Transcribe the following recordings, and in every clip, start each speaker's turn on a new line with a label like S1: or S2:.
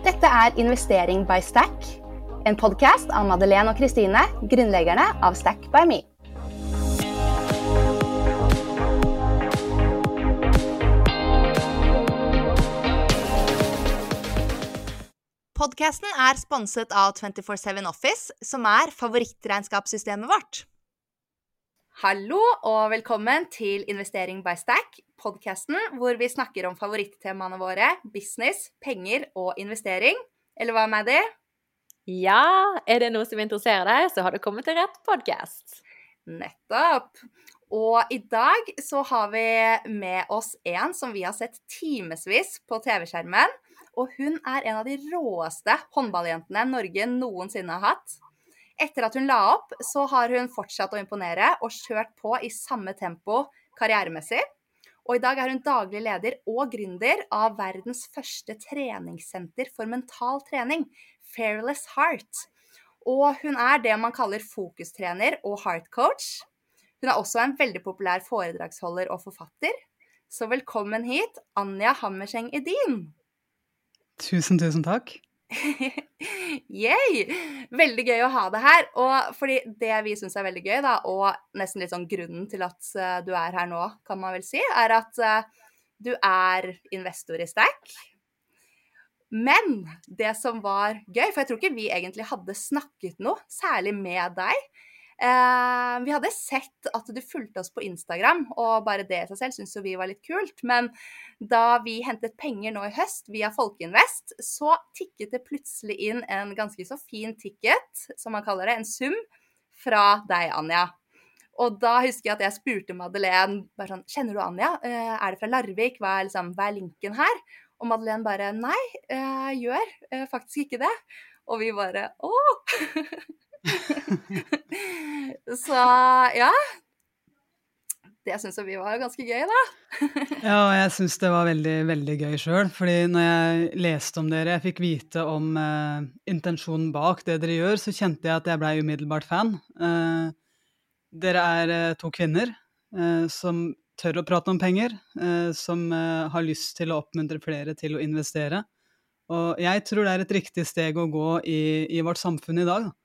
S1: Dette er Investering by Stack, en podkast av Madeleine og Kristine, grunnleggerne av Stack by Me. Podkasten er sponset av 247 Office, som er favorittregnskapssystemet vårt. Hallo og velkommen til Investering by Stack, podkasten hvor vi snakker om favorittemaene våre business, penger og investering. Eller hva Maddy?
S2: Ja, er det noe som interesserer deg, så har du kommet til rett podkast.
S1: Nettopp. Og i dag så har vi med oss en som vi har sett timevis på TV-skjermen. Og hun er en av de råeste håndballjentene Norge noensinne har hatt. Etter at hun la opp, så har hun fortsatt å imponere og kjørt på i samme tempo karrieremessig. Og i dag er hun daglig leder og gründer av verdens første treningssenter for mental trening, Fairless Heart. Og hun er det man kaller fokustrener og heart coach. Hun er også en veldig populær foredragsholder og forfatter. Så velkommen hit, Anja Hammerseng Edin.
S3: Tusen, tusen takk.
S1: Yay! Veldig gøy å ha det her. Og fordi det vi syns er veldig gøy, da, og nesten litt sånn grunnen til at uh, du er her nå, kan man vel si, er at uh, du er investor i Stack. Men det som var gøy, for jeg tror ikke vi egentlig hadde snakket noe særlig med deg Eh, vi hadde sett at du fulgte oss på Instagram, og bare det i seg selv syns vi var litt kult. Men da vi hentet penger nå i høst via Folkeinvest, så tikket det plutselig inn en ganske så fin ticket, som man kaller det, en sum, fra deg, Anja. Og da husker jeg at jeg spurte Madeleine bare sånn Kjenner du Anja? Eh, er det fra Larvik? Hva er, liksom, hva er linken her? Og Madeleine bare Nei, jeg eh, gjør eh, faktisk ikke det. Og vi bare Å! Så ja. Det syns vi var ganske gøy, da.
S3: ja, og jeg syns det var veldig, veldig gøy sjøl. fordi når jeg leste om dere, jeg fikk vite om eh, intensjonen bak det dere gjør, så kjente jeg at jeg blei umiddelbart fan. Eh, dere er eh, to kvinner som tør å prate om penger, som har lyst til å oppmuntre flere til å investere. Og jeg tror det er et riktig steg å gå i, i vårt samfunn i dag. Da.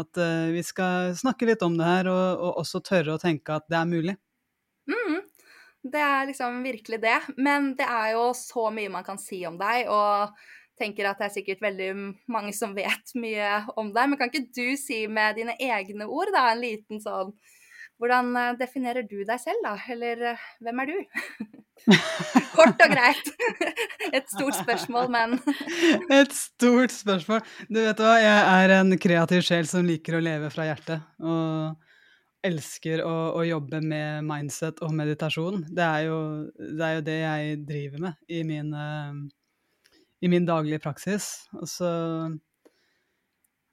S3: At uh, vi skal snakke litt om det her, og, og, også tørre å tenke at det er mulig.
S1: Mm, det er liksom virkelig det. Men det er jo så mye man kan si om deg, og tenker at det er sikkert veldig mange som vet mye om deg. Men kan ikke du si med dine egne ord, da, en liten sånn Hvordan eh, definerer du deg selv, da? Eller eh, hvem er du? Kort og greit. Et stort spørsmål, men
S3: Et stort spørsmål. Du vet hva, jeg er en kreativ sjel som liker å leve fra hjertet. Og elsker å, å jobbe med mindset og meditasjon. Det er, jo, det er jo det, jeg driver med i min, uh, i min daglige praksis. Og så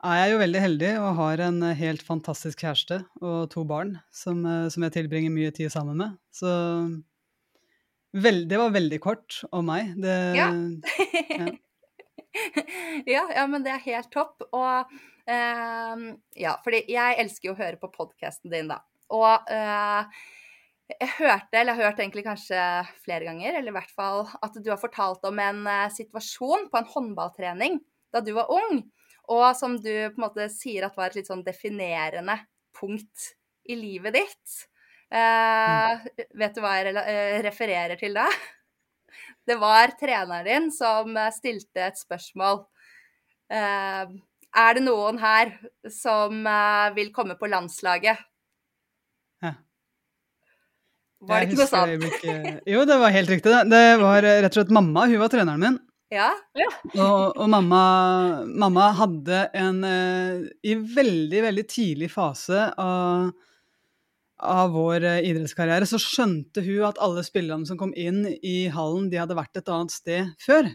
S3: er jeg jo veldig heldig og har en helt fantastisk kjæreste og to barn som, som jeg tilbringer mye tid sammen med. Så Vel, det var veldig kort om meg. Det,
S1: ja. ja. ja. ja, men det er helt topp. Og eh, ja, fordi jeg elsker jo å høre på podkasten din, da. Og eh, jeg hørte, eller jeg har hørt egentlig kanskje flere ganger, eller i hvert fall at du har fortalt om en eh, situasjon på en håndballtrening da du var ung, og som du på en måte sier at var et litt sånn definerende punkt i livet ditt. Eh, vet du hva jeg uh, refererer til da? Det var treneren din som eh, stilte et spørsmål. Eh, er det noen her som vil komme på landslaget? Ja. Var det ikke noe sånt?
S3: Jo, det var helt riktig. Det var rett og slett mamma. Hun var treneren min.
S1: Ja. ja.
S3: og, og mamma, mamma, hadde en I veldig, veldig tidlig fase av av vår eh, idrettskarriere, så skjønte hun at alle spillerne som kom inn i hallen, de hadde vært et annet sted før.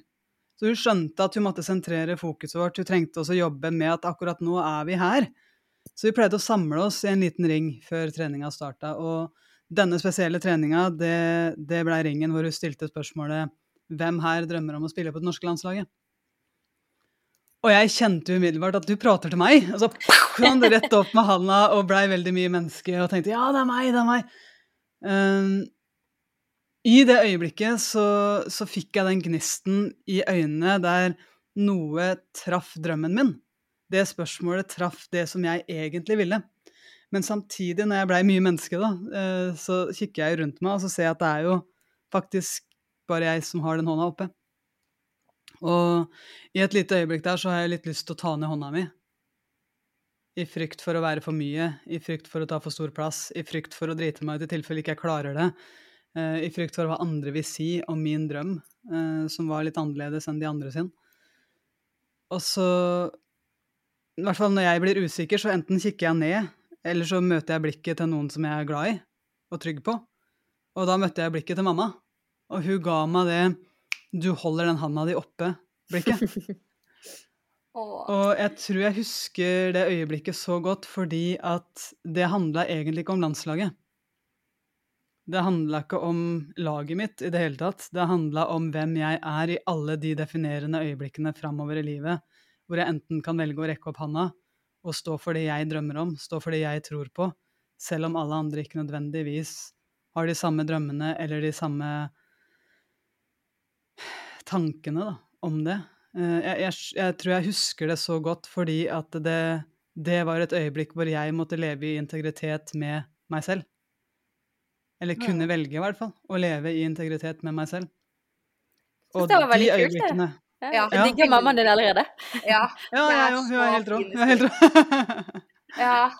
S3: Så hun skjønte at hun måtte sentrere fokuset vårt. Hun trengte også jobbe med at akkurat nå er vi her. Så vi pleide å samle oss i en liten ring før treninga starta. Og denne spesielle treninga, det, det blei ringen hvor hun stilte spørsmålet hvem her drømmer om å spille på det norske landslaget? Og jeg kjente umiddelbart at du prater til meg. Og så det rett opp med handa og blei veldig mye menneske og tenkte ja, det er meg, det er meg. Um, I det øyeblikket så, så, fikk jeg den gnisten i øynene der noe traff drømmen min. Det spørsmålet traff det som jeg egentlig ville. Men samtidig, når jeg blei mye menneske, da, eh, så kikker jeg rundt meg og så ser jeg at det er jo faktisk bare jeg som har den hånda oppe. Og i et lite øyeblikk der så har jeg litt lyst til å ta ned hånda mi. I frykt for å være for mye, i frykt for å ta for stor plass, i frykt for å drite meg ut i tilfelle ikke jeg klarer det. eh, I frykt for hva andre vil si om min drøm, eh, som var litt annerledes enn de andre sin. Og så I hvert fall når jeg blir usikker, så enten kikker jeg ned, eller så møter jeg blikket til noen som jeg er glad i og trygg på. Og da møtte jeg blikket til mamma, og hun ga meg det 'du holder den handa di oppe'-blikket. Og jeg tror jeg husker det øyeblikket så godt fordi at det handla egentlig ikke om landslaget. Det handla ikke om laget mitt i det hele tatt. Det handla om hvem jeg er i alle de definerende øyeblikkene framover i livet, hvor jeg enten kan velge å rekke opp handa og stå for det jeg drømmer om, stå for det jeg tror på, selv om alle andre ikke nødvendigvis har de samme drømmene eller de samme tankene da, om det. Eh, Jeg, jeg, jeg tror jeg husker det så godt fordi at det, det var et øyeblikk hvor jeg måtte leve i integritet med meg selv. Eller kunne
S1: ja.
S3: velge, i hvert fall, å leve i integritet med meg selv.
S2: Og det var veldig kult, det.
S3: øyeblikkene
S1: Ja.
S2: Jeg digger mammaen din allerede.
S1: Ja.
S3: Ja, ja, ja, hun er helt rå. Hun er helt rå.
S1: Ja.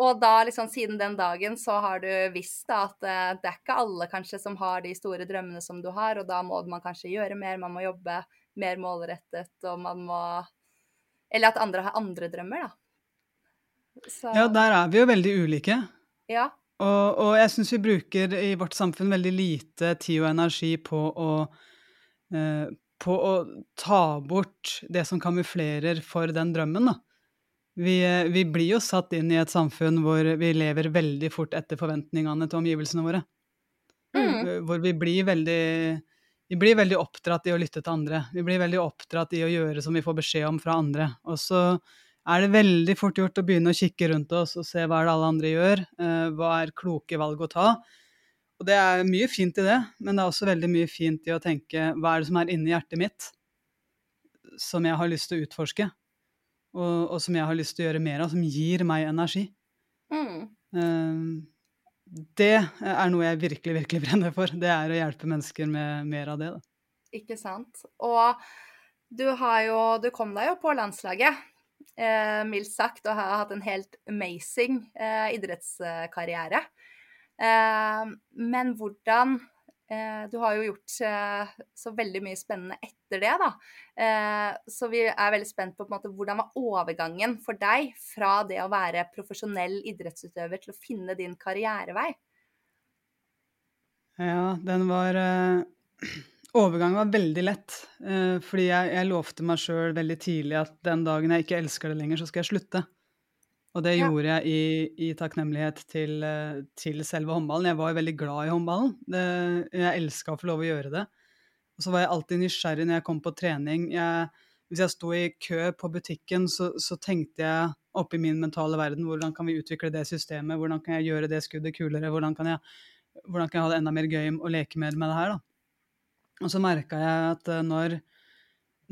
S1: Og da, liksom siden den dagen, så har du visst da at eh, det er ikke alle kanskje som har de store drømmene som du har, og da må man kanskje gjøre mer, man må jobbe mer målrettet, og man må Eller at andre har andre drømmer, da. Så
S3: Ja, der er vi jo veldig ulike.
S1: ja.
S3: Og, og jeg syns vi bruker i vårt samfunn veldig lite tid og energi på å eh, på å ta bort det som kamuflerer for den drømmen, da. Vi, eh, vi blir jo satt inn i et samfunn hvor vi lever veldig fort etter forventningene til omgivelsene våre.
S1: Mm.
S3: Eh, Hvor vi blir veldig vi blir veldig oppdratt i å lytte til andre. Vi blir veldig oppdratt i å gjøre som vi får beskjed om fra andre. Og så er det veldig fort gjort å begynne å kikke rundt oss og se hva er det alle andre gjør. eh, hva er kloke valg å ta? Og det er mye fint i det, men det er også veldig mye fint i å tenke hva er det som er inni hjertet mitt som jeg har lyst til å utforske, og, og som jeg har lyst til å gjøre mer av, som gir meg energi.
S1: Mm.
S3: Eh, det er noe jeg virkelig, virkelig brenner for. Det er å hjelpe mennesker med mer av det. Da.
S1: Ikke sant. Og du har jo Du kom deg jo på landslaget, eh, mildt sagt, og har hatt en helt amazing eh, idrettskarriere. Eh, men hvordan Du har jo gjort eh, så veldig mye spennende etter det, da. Eh, så vi er veldig spent på, på måte, hvordan var overgangen for deg fra det å være profesjonell idrettsutøver til å finne din karrierevei?
S3: Ja, den var eh, Overgangen var veldig lett. eh, fordi jeg, jeg lovte meg sjøl veldig tidlig at den dagen jeg ikke elsker det lenger, så skal jeg slutte. Og det gjorde jeg i, i takknemlighet til, til selve håndballen. Jeg var veldig glad i håndballen. Det, jeg elska å få lov å gjøre det. Og så var jeg alltid nysgjerrig når jeg kom på trening. Jeg, hvis jeg sto i kø på butikken, så, så tenkte jeg oppi min mentale verden hvordan kan vi utvikle det systemet, hvordan kan jeg gjøre det skuddet kulere, hvordan kan jeg, hvordan kan jeg ha det enda mer gøy å leke mer med det her, da. Og så merka jeg at eh, når,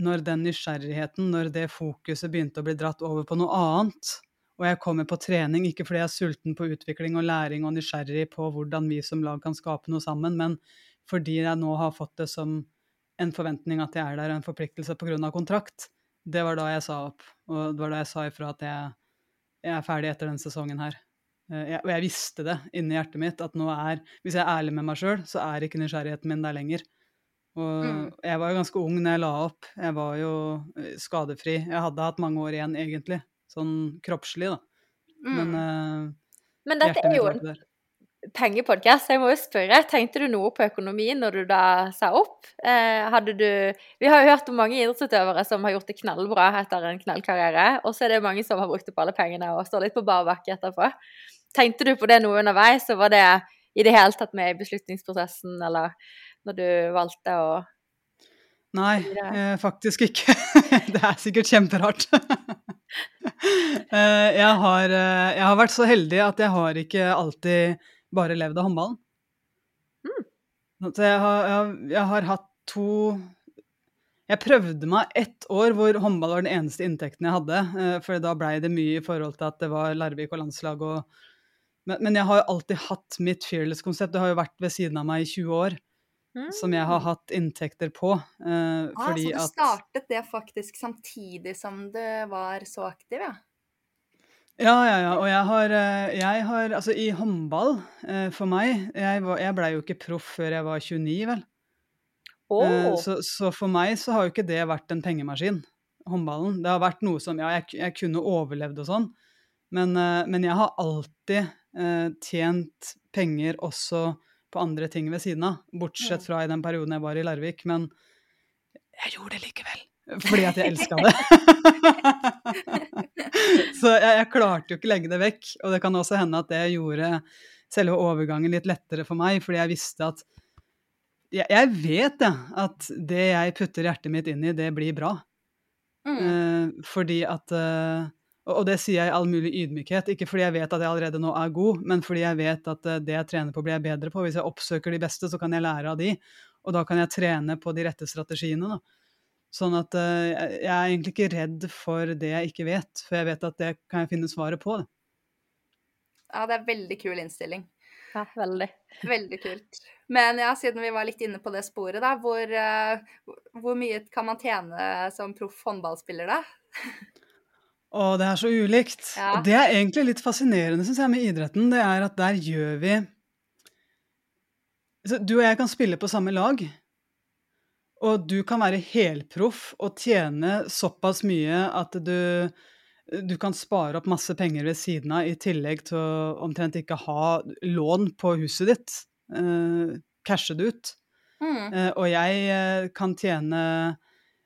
S3: når den nysgjerrigheten, når det fokuset begynte å bli dratt over på noe annet, og jeg kommer på trening, ikke fordi jeg er sulten på utvikling og læring og nysgjerrig på hvordan vi som lag kan skape noe sammen, men fordi jeg nå har fått det som en forventning at jeg er der, og en forpliktelse pga. kontrakt, det var da jeg sa opp. Og det var da jeg sa ifra at jeg, jeg er ferdig etter denne sesongen her. Eh, Jeg, og jeg visste det inni hjertet mitt at nå er Hvis jeg er ærlig med meg sjøl, så er ikke nysgjerrigheten min der lenger. Og
S1: Mm.
S3: jeg var jo ganske ung når jeg la opp. Jeg var jo eh, skadefri. Jeg hadde hatt mange år igjen, egentlig. Sånn kroppslig, da. Men
S1: Mm.
S3: eh,
S2: Men dette er jo en pengepodkast, så jeg må jo spørre. Tenkte du noe på økonomien når du da sa opp? Eh, hadde du Vi har jo hørt om mange idrettsutøvere som har gjort det knallbra etter en knallkarriere, og så er det mange som har brukt opp alle pengene og står litt på bar bakke etterpå. Tenkte du på det noe underveis, og var det i det hele tatt med i beslutningsprosessen, eller når du valgte å
S3: Nei, eh, faktisk ikke. det er sikkert kjemperart. Eh, jeg, har, eh, jeg har vært så heldig at jeg har ikke alltid bare levd av håndballen.
S2: Mm.
S3: Så jeg har, jeg, har, jeg har hatt to Jeg prøvde meg ett år hvor håndball var den eneste inntekten jeg hadde. eh, For da blei det mye i forhold til at det var Larvik og landslag og men, men jeg har alltid hatt mitt fearless-konsept. Det har jo vært ved siden av meg i 20 år. Som jeg har hatt inntekter på. eh,
S1: Ah, så du
S3: at
S1: startet det faktisk samtidig som du var så aktiv, ja?
S3: Ja, ja, ja. Og jeg har, eh, jeg har Altså, i håndball, eh, for meg Jeg, var- jeg blei jo ikke proff før jeg var 29, vel. Eh,
S2: Åh.
S3: Så, så for meg så har jo ikke det vært en pengemaskin, håndballen. Det har vært noe som Ja, jeg, jeg kunne overlevd og sånn, men, eh, men jeg har alltid eh, tjent penger også på andre ting ved siden av. Bortsett fra i den perioden jeg var i Larvik. Men jeg gjorde det likevel. Fordi at jeg elska det. så jeg, jeg klarte jo ikke legge det vekk. Og det kan også hende at det gjorde selve overgangen litt lettere for meg, fordi jeg visste at jeg, jeg vet ja, at det jeg putter hjertet mitt inn i, det blir bra.
S1: Mm.
S3: Uh, fordi at eh, og, det sier jeg i all mulig ydmykhet, ikke fordi jeg vet at jeg allerede nå er god, men fordi jeg vet at eh, det jeg trener på, blir jeg bedre på. Hvis jeg oppsøker de beste, så kan jeg lære av de, og da kan jeg trene på de rette strategiene. da. Sånn at eh, jeg er egentlig ikke redd for det jeg ikke vet, for jeg vet at det kan jeg finne svaret på. Det.
S1: Ja, det er veldig kul innstilling.
S2: Ja, veldig.
S1: Veldig kult. Men ja, siden vi var litt inne på det sporet, da, hvor, eh, hvor mye kan man tjene som proff håndballspiller, da?
S3: Og det er så ulikt.
S1: Ja.
S3: Og det er egentlig litt fascinerende, syns jeg, med idretten. Det er at der gjør vi Så Du og jeg kan spille på samme lag. Og du kan være helproff og tjene såpass mye at du, du kan spare opp masse penger ved siden av, i tillegg til å omtrent ikke ha lån på huset ditt. Eh, cashe det ut.
S1: Mm.
S3: Eh, og jeg eh, kan tjene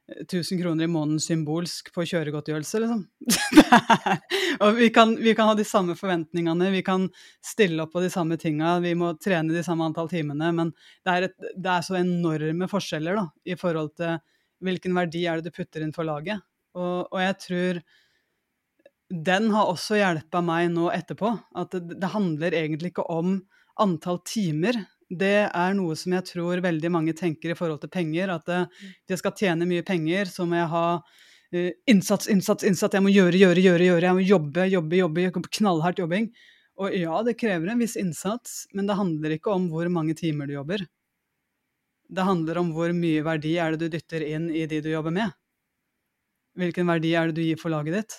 S3: 1000 kroner i måneden symbolsk på kjøregodtgjørelse, liksom. Og vi kan, vi kan ha de samme forventningene, vi kan stille opp på de samme tinga, vi må trene de samme antall timene, men det er, et, det er så enorme forskjeller da, i forhold til hvilken verdi er det du putter inn for laget. Og, og jeg tror den har også hjelpa meg nå etterpå. At det, det handler egentlig ikke om antall timer. Det er noe som jeg tror veldig mange tenker i forhold til penger. At eh, hvis jeg skal tjene mye penger, så må jeg ha uh, innsats, innsats, innsats. Jeg må gjøre, gjøre, gjøre. gjøre. Jeg må jobbe, jobbe, jobbe. jobbe, Knallhardt jobbing. Og ja, det krever en viss innsats, men det handler ikke om hvor mange timer du jobber. Det handler om hvor mye verdi er det du dytter inn i de du jobber med. Hvilken verdi er det du gir for laget ditt?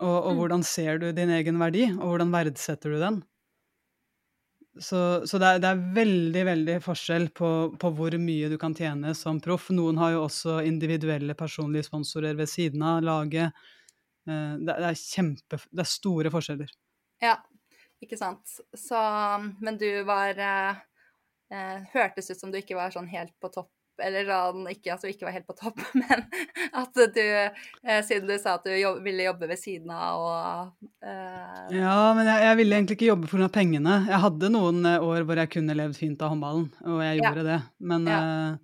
S3: Og, og
S1: Mm.
S3: hvordan ser du din egen verdi, og hvordan verdsetter du den? Så, så det, er, det er veldig, veldig forskjell på, på hvor mye du kan tjene som proff. Noen har jo også individuelle personlige sponsorer ved siden av laget. Eh, Det, det er kjempe... Det er store forskjeller.
S1: Ja, ikke sant. Så Men du var eh, eh, Hørtes ut som du ikke var sånn helt på topp, eller sånn ikke at du ikke var helt på topp, men at du eh, Siden du sa at du jobb, ville jobbe ved siden av og eh,
S3: Ja, men jeg, jeg ville egentlig ikke jobbe pga. pengene. Jeg hadde noen eh, år hvor jeg kunne levd fint av håndballen, og jeg
S1: Ja.
S3: gjorde det. Men
S1: Ja.
S3: eh,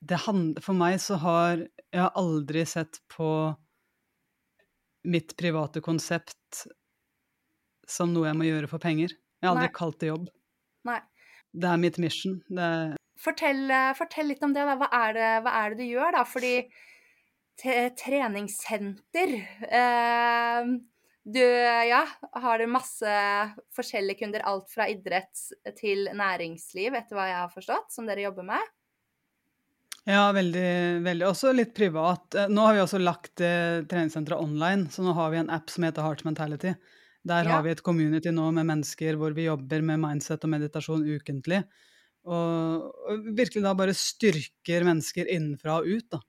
S3: det hand, for meg så har Jeg har aldri sett på mitt private konsept som noe jeg må gjøre for penger. Jeg har aldri
S1: Nei.
S3: kalt det jobb. Det er mitt mission. Det er,
S1: Fortell, eh, fortell litt om det, da. Hva er det, hva er det du gjør, da? Fordi treningssenter eh, Du, ja, har du masse forskjellige kunder, alt fra idrett til næringsliv, etter hva jeg har forstått, som dere jobber med?
S3: Ja, veldig, veldig. Også litt privat. Eh, Nå har vi også lagt eh, treningssenteret online, så nå har vi en app som heter Heart Mentality. Der
S1: Ja.
S3: har vi et community nå med mennesker hvor vi jobber med mindset og meditasjon ukentlig. Og, og virkelig da bare styrker mennesker innenfra og ut, da.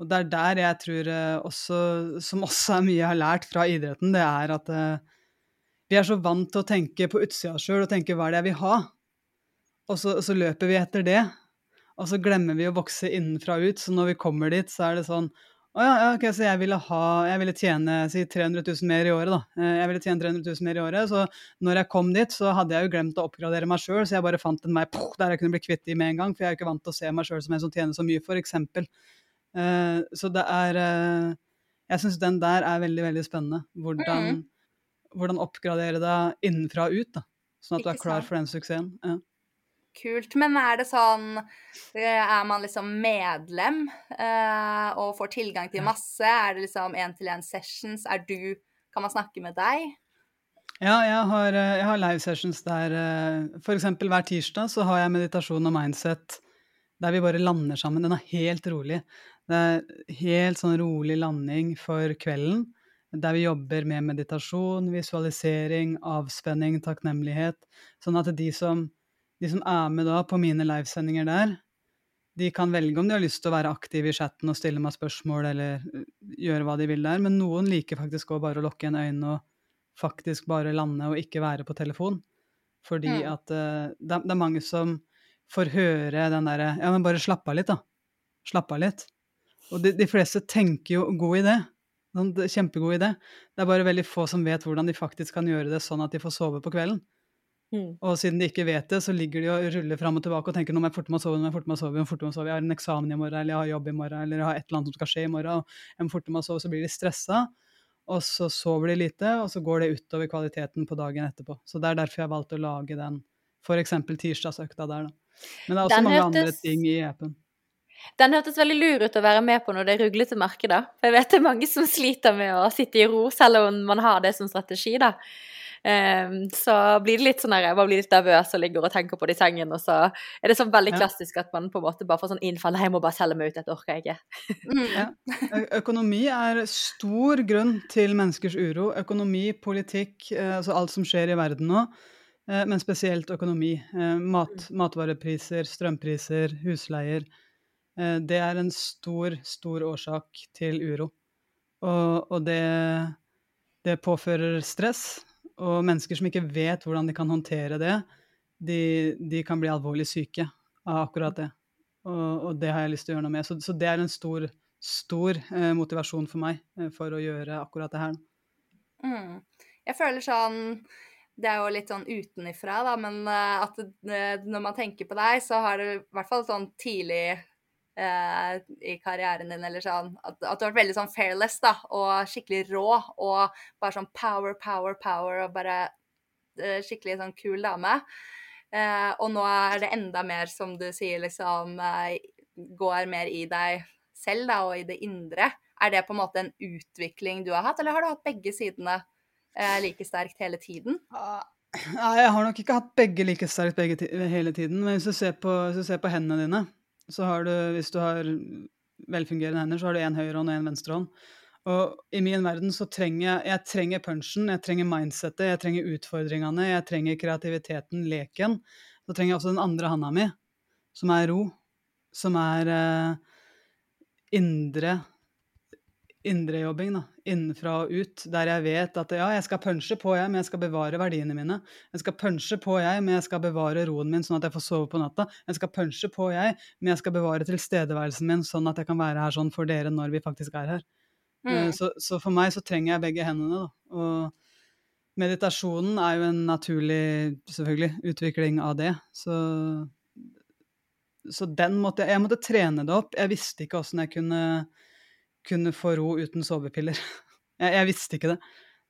S3: Og det er der jeg tror eh, også, som også er mye jeg har lært fra idretten, det er at uh, vi er så vant til å tenke på utsida sjøl og tenke hva er det jeg vil ha? Og så, så løper vi etter det. Og så glemmer vi å vokse innenfra og ut, så når vi kommer dit, så er det sånn Å ja, ja, ok, så jeg ville ha Jeg ville tjene si 300 000 mer i året, da. Eh, Jeg ville tjene 300 000 mer i året, så når jeg kom dit, så hadde jeg jo glemt å oppgradere meg sjøl, så jeg bare fant en vei poh, der jeg kunne bli kvitt de med en gang, for jeg er jo ikke vant til å se meg sjøl som en som tjener så mye, for eksempel. Eh, Så det er uh, Jeg syns den der er veldig, veldig spennende. Hvordan,
S1: mm.
S3: hvordan oppgradere deg innenfra og ut, da. Sånn at du er klar for den suksessen. Ja.
S1: Kult. Men er det sånn eh, Er man liksom medlem uh, og får tilgang til masse? Er det liksom én-til-én sessions? Er du Kan man snakke med deg?
S3: Ja, jeg har, eh, jeg har live sessions der f.eks. hver tirsdag så har jeg meditasjon og mindset der vi bare lander sammen. Den er helt rolig. Det er helt sånn rolig landing for kvelden. Der vi jobber med meditasjon, visualisering, avspenning, takknemlighet. Sånn at de som de som er med da på mine livesendinger der, de kan velge om de har lyst til å være aktive i chatten og stille meg spørsmål eller øh, gjøre hva de vil der, men noen liker faktisk òg bare å lukke igjen øynene og faktisk bare lande og ikke være på telefon. Fordi mm. at uh, det, det, er mange som får høre den derre Ja, men bare slapp av litt, da. Slapp av litt. Og de, de fleste tenker jo god idé. Sånn, kjempegod idé. Det er bare veldig få som vet hvordan de faktisk kan gjøre det sånn at de får sove på kvelden. Mm. Og siden de ikke vet det, så ligger de og ruller fram og tilbake og tenker nå må jeg forte meg å sove, nå må jeg forte meg å sove, jeg, sove, jeg har en eksamen i morgen, eller jeg har jobb i morgen, eller jeg har et eller annet som skal skje i morgen, og jeg må forte meg å sove, så blir de stressa. Og så sover de lite, og så går det utover kvaliteten på dagen etterpå. Så det er derfor jeg valgte å lage den f.eks. tirsdagsøkta der, da. Men det er også den mange hørtes... andre ting i appen.
S2: Den hørtes veldig lur ut å være med på når det er ruglete marked, da. For jeg vet det er mange som sliter med å sitte i ro, selv om man har det som strategi, da. Um, så blir det litt sånn der man blir litt nervøs og ligger og tenker på det i sengen, og så er det sånn veldig klassisk at man på en måte bare får sånn innfall jeg må bare selge meg ut, dette orker jeg ikke.
S3: Mm. Økonomi er stor grunn til menneskers uro. Økonomi, politikk, eh, altså alt som skjer i verden nå. Eh, men spesielt økonomi. Eh, mat, mm. matvarepriser, strømpriser, husleier. Det er en stor, stor årsak til uro. Og, og det, det påfører stress, og mennesker som ikke vet hvordan de kan håndtere det, de, de kan bli alvorlig syke av akkurat det. Og, og, det har jeg lyst til å gjøre noe med. Så, så det er en stor, stor eh, motivasjon for meg eh, for å gjøre akkurat det her.
S1: Mm. Jeg føler sånn Det er jo litt sånn utenifra, da, men uh, at det, når man tenker på deg, så har du i hvert fall sånn tidlig uh, i karrieren din, eller sånn at, at, du har vært veldig sånn fairless, da, og skikkelig rå, og bare sånn power, power, power, og bare skikkelig sånn kul dame. og nå er det enda mer, som du sier, liksom går mer i deg selv, da, og i det indre. Er det på en måte en utvikling du har hatt, eller har du hatt begge sidene like sterkt hele tiden?
S3: Nei, jeg har nok ikke hatt begge like sterkt begge hele tiden. Men hvis du ser på, hvis du ser på hendene dine, så har du, hvis du har velfungerende hender, så har du én høyrehånd og én venstrehånd. Og i min verden så trenger jeg, jeg trenger punchen, jeg trenger mindsettet, jeg trenger utfordringene, jeg trenger kreativiteten, leken. Så trenger jeg også den andre handa mi, som er ro, som er eh, indre indrejobbing, da. Innenfra og ut. Der jeg vet at ja, jeg skal punche på, jeg, men jeg skal bevare verdiene mine. Jeg skal punche på, jeg, men jeg skal bevare roen min, sånn at jeg får sove på natta. Jeg skal punche på, jeg, men jeg skal bevare tilstedeværelsen min, sånn at jeg kan være her sånn for dere når vi faktisk er her. Eh, mm. Så, så, for meg så trenger jeg begge hendene, da. Og meditasjonen er jo en naturlig, selvfølgelig, utvikling av det. Så så den måtte jeg, jeg måtte trene det opp. Jeg visste ikke åssen jeg kunne kunne få ro uten sovepiller. Jeg, jeg visste ikke det.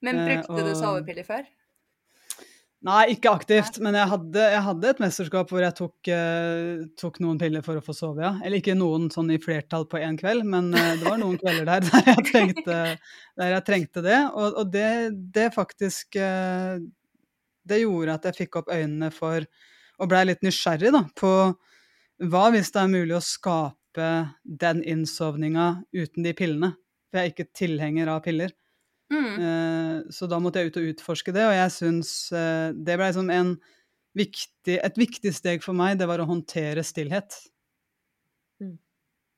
S1: Men eh, brukte eh, og... du sovepiller før?
S3: Nei, ikke aktivt, men jeg hadde, jeg hadde et mesterskap hvor jeg tok, eh, tok, noen piller for å få sove, ja. Eller ikke noen sånn i flertall på én kveld, men eh, det var noen kvelder der der jeg trengte, der jeg trengte det. Og, og det, det, faktisk uh, Det gjorde at jeg fikk opp øynene for Og blei litt nysgjerrig da, på hva hvis det er mulig å skape slippe den innsovninga uten de pillene. For jeg er ikke tilhenger av piller. Mm. Uh, så da måtte jeg ut og utforske det, og jeg syns uh, det ble som en viktig, et viktig steg for meg, det var å håndtere stillhet. Mm.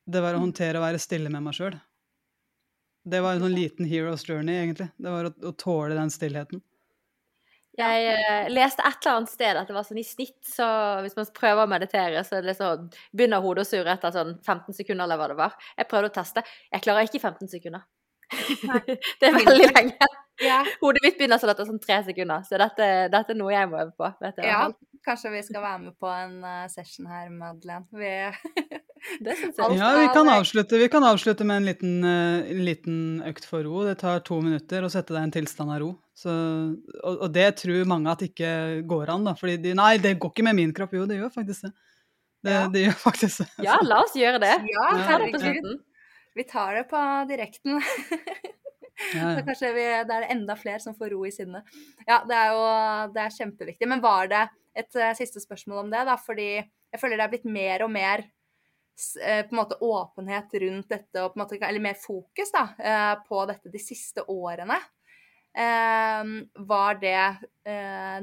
S3: Det var å mm. håndtere å være stille med meg sjøl. Det var en sånn liten hero's journey, egentlig. Det var å, å tåle den stillheten.
S2: Jeg uh, leste et eller annet sted at det var sånn i snitt, så hvis man prøver å meditere, så så, begynner hodet å surre etter sånn 15 sekunder, eller hva det var. Jeg prøvde å teste. Jeg klarer ikke 15 sekunder. det er veldig lenge. Yeah. Hodet mitt begynner sånn etter sånn tre sekunder, så dette, dette, er noe jeg må øve på.
S1: ja, kanskje vi skal være med på en uh, session her, Madeleine. Vi.
S3: Ja, vi kan, avslutte, vi kan avslutte med en liten, eh, en liten økt for ro. Det tar to minutter å sette deg i en tilstand av ro. Så, og, og det tror mange at ikke går an, da. Fordi de, nei, det går ikke med min kropp. Jo, det gjør faktisk det. Det,
S1: Ja.
S3: det gjør faktisk det.
S2: Ja, la oss gjøre det.
S1: Ja, herregud. Vi tar det på direkten.
S3: Ja,
S1: Så kanskje vi, det er enda flere som får ro i sinnet. Ja, det er jo det er kjempeviktig. Men var det et eh, siste spørsmål om det, da? Fordi jeg føler det er blitt mer og mer eh, på en måte åpenhet rundt dette, og på en måte, eller mer fokus da, eh, på dette de siste årene. Var det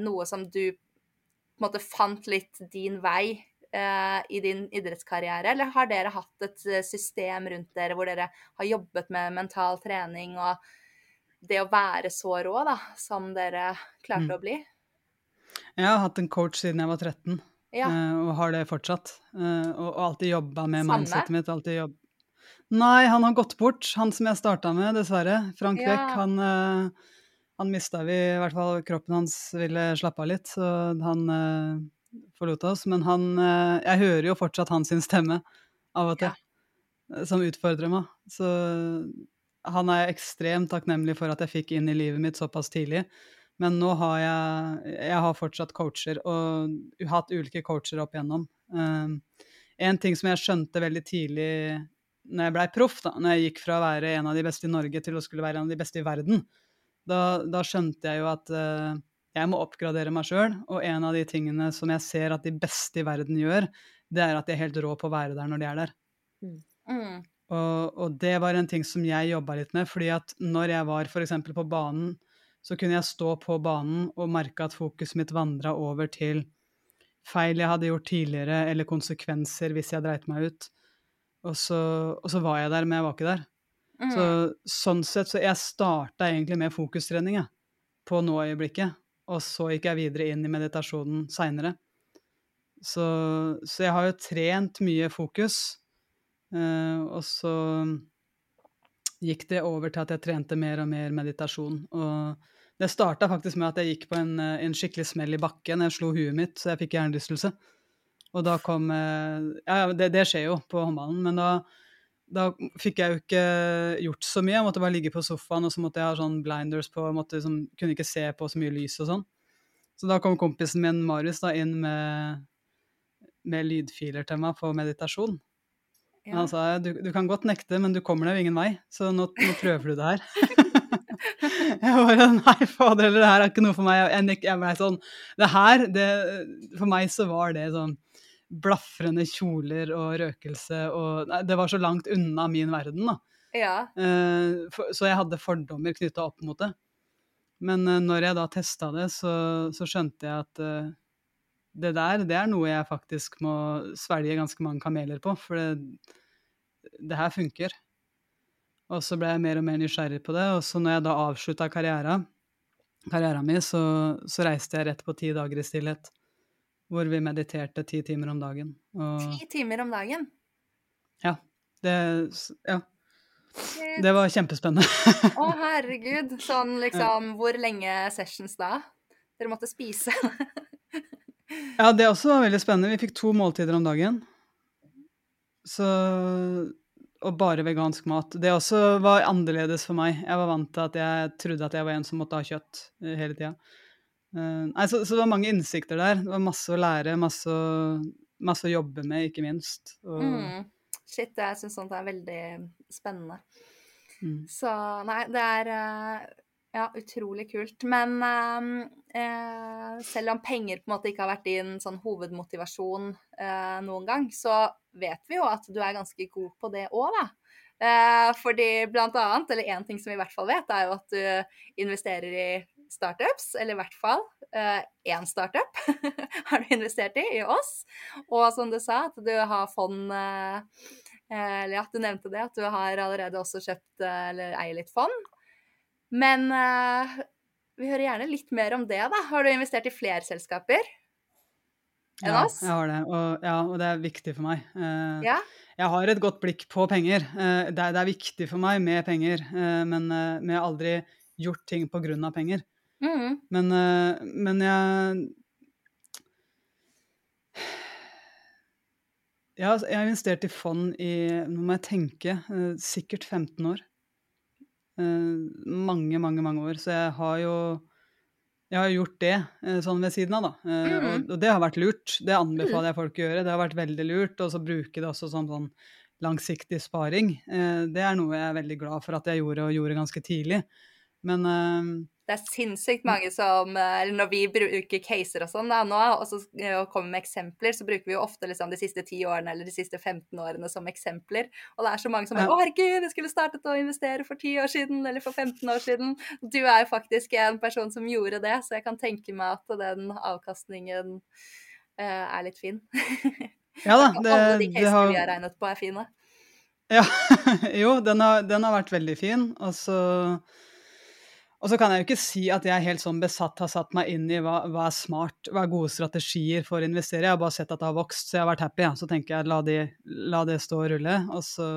S1: noe som du på en måte fant litt din vei eh, i din idrettskarriere, eller har dere hatt et eh, system rundt dere hvor dere har jobbet med mental trening og det å være så rå da, som dere klarte
S3: Mm.
S1: å bli?
S3: Jeg har hatt en coach siden jeg var 13,
S1: Ja.
S3: eh, og har det fortsatt. Eh, og, og alltid jobba med
S1: Samme?
S3: mindsetet mitt. alltid jobb... Nei, han har gått bort, han som jeg starta med, dessverre. Frank
S1: Ja.
S3: Beck. Han, han mista vi, i hvert fall kroppen hans ville slappe av litt, så han forlot oss. Men han eh, Jeg hører jo fortsatt hans stemme av og til, ja. som utfordrer meg. Så han er ekstremt takknemlig for at jeg fikk inn i livet mitt såpass tidlig. Men nå har jeg Jeg har fortsatt coacher, og hatt ulike coacher opp igjennom. Um, en ting som jeg skjønte veldig tidlig når jeg blei proff, da når jeg gikk fra å være en av de beste i Norge til å skulle være en av de beste i verden, da, da skjønte jeg jo at eh, jeg må oppgradere meg sjøl. Og en av de tingene som jeg ser at de beste i verden gjør, det er at de er helt rå på å være der når de er der.
S1: Mm.
S3: Og, og det var en ting som jeg jobba litt med, fordi at når jeg var f.eks. på banen, så kunne jeg stå på banen og merke at fokuset mitt vandra over til feil jeg hadde gjort tidligere, eller konsekvenser hvis jeg dreit meg ut. Og så, og så var jeg der, men jeg var ikke der.
S1: Mm.
S3: Så sånn sett, så jeg starta egentlig med fokustrening, jeg, på nå-øyeblikket. Og så gikk jeg videre inn i meditasjonen seinere. Så, så jeg har jo trent mye fokus. Eh, og så gikk det over til at jeg trente mer og mer meditasjon. Og det starta faktisk med at jeg gikk på en, eh, en skikkelig smell i bakken. Jeg slo huet mitt, så jeg fikk hjernerystelse. Og da kom eh, Ja, det, det skjer jo på håndballen, men da, da fikk jeg jo ikke gjort så mye. Jeg måtte bare ligge på sofaen, og så måtte jeg ha sånn blinders på. Måtte, liksom, kunne ikke se på så mye lys og sånn. Så da kom kompisen min Marius da inn med, med lydfiler til meg på meditasjon.
S1: Ja.
S3: Han sa du, du kan godt nekte, men du kommer deg jo ingen vei, så nå, nå prøver du det her. jeg bare nei, fader det her er ikke noe for meg. Jeg, jeg, jeg ble sånn Det her, det, for meg så var det sånn blafrende kjoler og røkelse og nei, Det var så langt unna min verden, da.
S1: ja.
S3: Uh, for, så jeg hadde fordommer knytta opp mot det. Men uh, når jeg da testa det, så, så skjønte jeg at uh, det der, det er noe jeg faktisk må svelge ganske mange kameler på, for det, det her funker. Og så ble jeg mer og mer nysgjerrig på det, og så når jeg da avslutta karrieren, karrieren min, så, så reiste jeg rett på ti dager i stillhet. Hvor vi mediterte ti timer om dagen. Og
S1: Ti timer om dagen.
S3: ja, det, ja, det var kjempespennende.
S1: Å, herregud. Sånn liksom Hvor lenge sessions da? Dere måtte spise?
S3: Ja, det også var veldig spennende. Vi fikk to måltider om dagen. Så Og bare vegansk mat. Det også var annerledes for meg. Jeg var vant til at jeg trodde at jeg var en som måtte ha kjøtt eh, hele tida. Nei, så, så det var mange innsikter der. Det var masse å lære, masse å, masse å jobbe med, ikke minst. Og,
S1: Mm. Shit, jeg syns sånt er veldig spennende.
S3: mm.
S1: Så nei, det er eh, ja, utrolig kult. Men eh, eh, selv om penger på en måte ikke har vært din sånn hovedmotivasjon eh, noen gang, så vet vi jo at du er ganske god på det òg, da. Eh, fordi blant annet, eller én ting som vi i hvert fall vet, er jo at du investerer i startups, eller i hvert fall én startup har du investert i, i oss. Og som du sa, at du har fond eh, Eller at du nevnte det, at du har allerede også kjøpt eh, eller eier litt fond. Men eh, vi hører gjerne litt mer om det, da. Har du investert i flere selskaper enn
S3: Ja,
S1: oss?
S3: jeg har det. Og, ja, og det er viktig for meg. Eh,
S1: Ja?
S3: Jeg har et godt blikk på penger. Eh, Det er, det er viktig for meg med penger, eh, men, eh, har aldri gjort ting av penger.
S1: Mhm.
S3: Men, eh, men jeg Ja, jeg har investert i fond i Nå må jeg tenke. eh, sikkert 15 år. Eh, mange, mange, mange år. Så jeg har jo jeg har gjort det sånn ved siden av, da.
S1: Mhm.
S3: og, det har vært lurt. Det anbefaler jeg folk å gjøre. Det har vært veldig lurt. Og så bruke det også som sånn langsiktig sparing. Det er noe jeg er veldig glad for at jeg gjorde, og gjorde ganske tidlig. Men
S1: Det er sinnssykt mange som eh, Eller når vi bruker caser og sånn da, nå, og så eh, og kommer med eksempler, så bruker vi jo ofte liksom de siste 10 årene eller de siste 15 årene som eksempler. Og det er så mange som bare. 'Å, herregud, jeg skulle startet å investere for 10 år siden', eller for 15 år siden. Du er jo faktisk en person som gjorde det, så jeg kan tenke meg at den avkastningen uh, er litt fin.
S3: ja da. Det,
S1: alle de casene
S3: har
S1: vi har regnet på, er fine.
S3: Ja, jo, den har, den har vært veldig fin. Og så, og så kan jeg jo ikke si at jeg helt sånn besatt har satt meg inn i hva, hva er smart, hva er gode strategier for å investere. Jeg har bare sett at det har vokst, så jeg har vært happy. Ja. Så tenker jeg la, de, la det stå og rulle. Og så,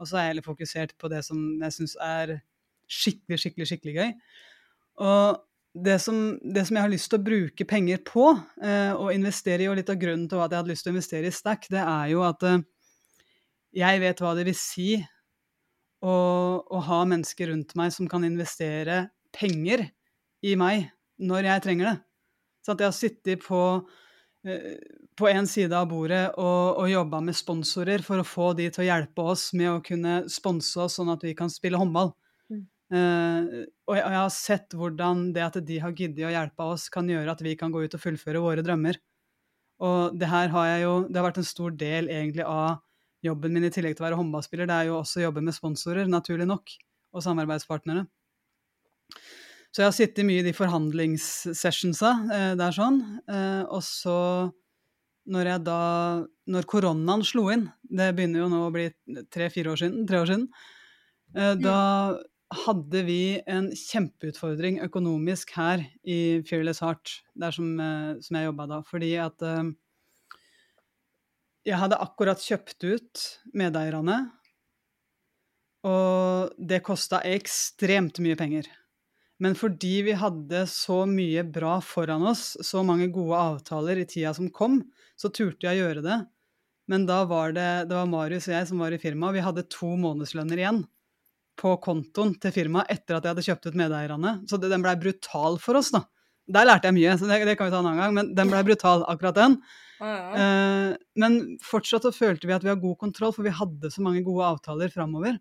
S3: og så er jeg heller fokusert på det som jeg syns er skikkelig, skikkelig, skikkelig gøy. Og det som, det som jeg har lyst til å bruke penger på, eh, og investere i, og litt av grunnen til at jeg hadde lyst til å investere i Stack, det er jo at eh, jeg vet hva det vil si å, å ha mennesker rundt meg som kan investere penger i meg når jeg trenger det. Så at jeg har sittet på, eh, på en side av bordet og, og jobba med sponsorer for å få de til å hjelpe oss med å kunne sponse oss sånn at vi kan spille håndball.
S2: Mm.
S3: Og, jeg, og jeg har sett hvordan det at de har giddet å hjelpe oss, kan gjøre at vi kan gå ut og fullføre våre drømmer. Og det her har jeg jo Det har vært en stor del egentlig av jobben min i tillegg til å være håndballspiller, det er jo også å jobbe med sponsorer, naturlig nok, og samarbeidspartnere. Så jeg har sittet mye i de forhandlingssessionsa eh, der sånn, eh, og så når jeg da Når koronaen slo inn, det begynner jo nå å bli tre-fire år siden, tre år siden, eh, da hadde vi en kjempeutfordring økonomisk her i Fearless Heart, der som, eh, som jeg jobba da, fordi at jeg hadde akkurat kjøpt ut medeierne, og det kosta ekstremt mye penger. Men fordi vi hadde så mye bra foran oss, så mange gode avtaler i tida som kom, så turte jeg å gjøre det. Men da var det, det var Marius og jeg som var i firmaet, vi hadde to månedslønner igjen på kontoen til firmaet etter at jeg hadde kjøpt ut medeierne. Så det, den blei brutal for oss, da. Der lærte jeg mye, så det, det kan vi ta en annen gang, men den blei brutal, akkurat den. Eh, men fortsatt så følte vi at vi har god kontroll, for vi hadde så mange gode avtaler framover.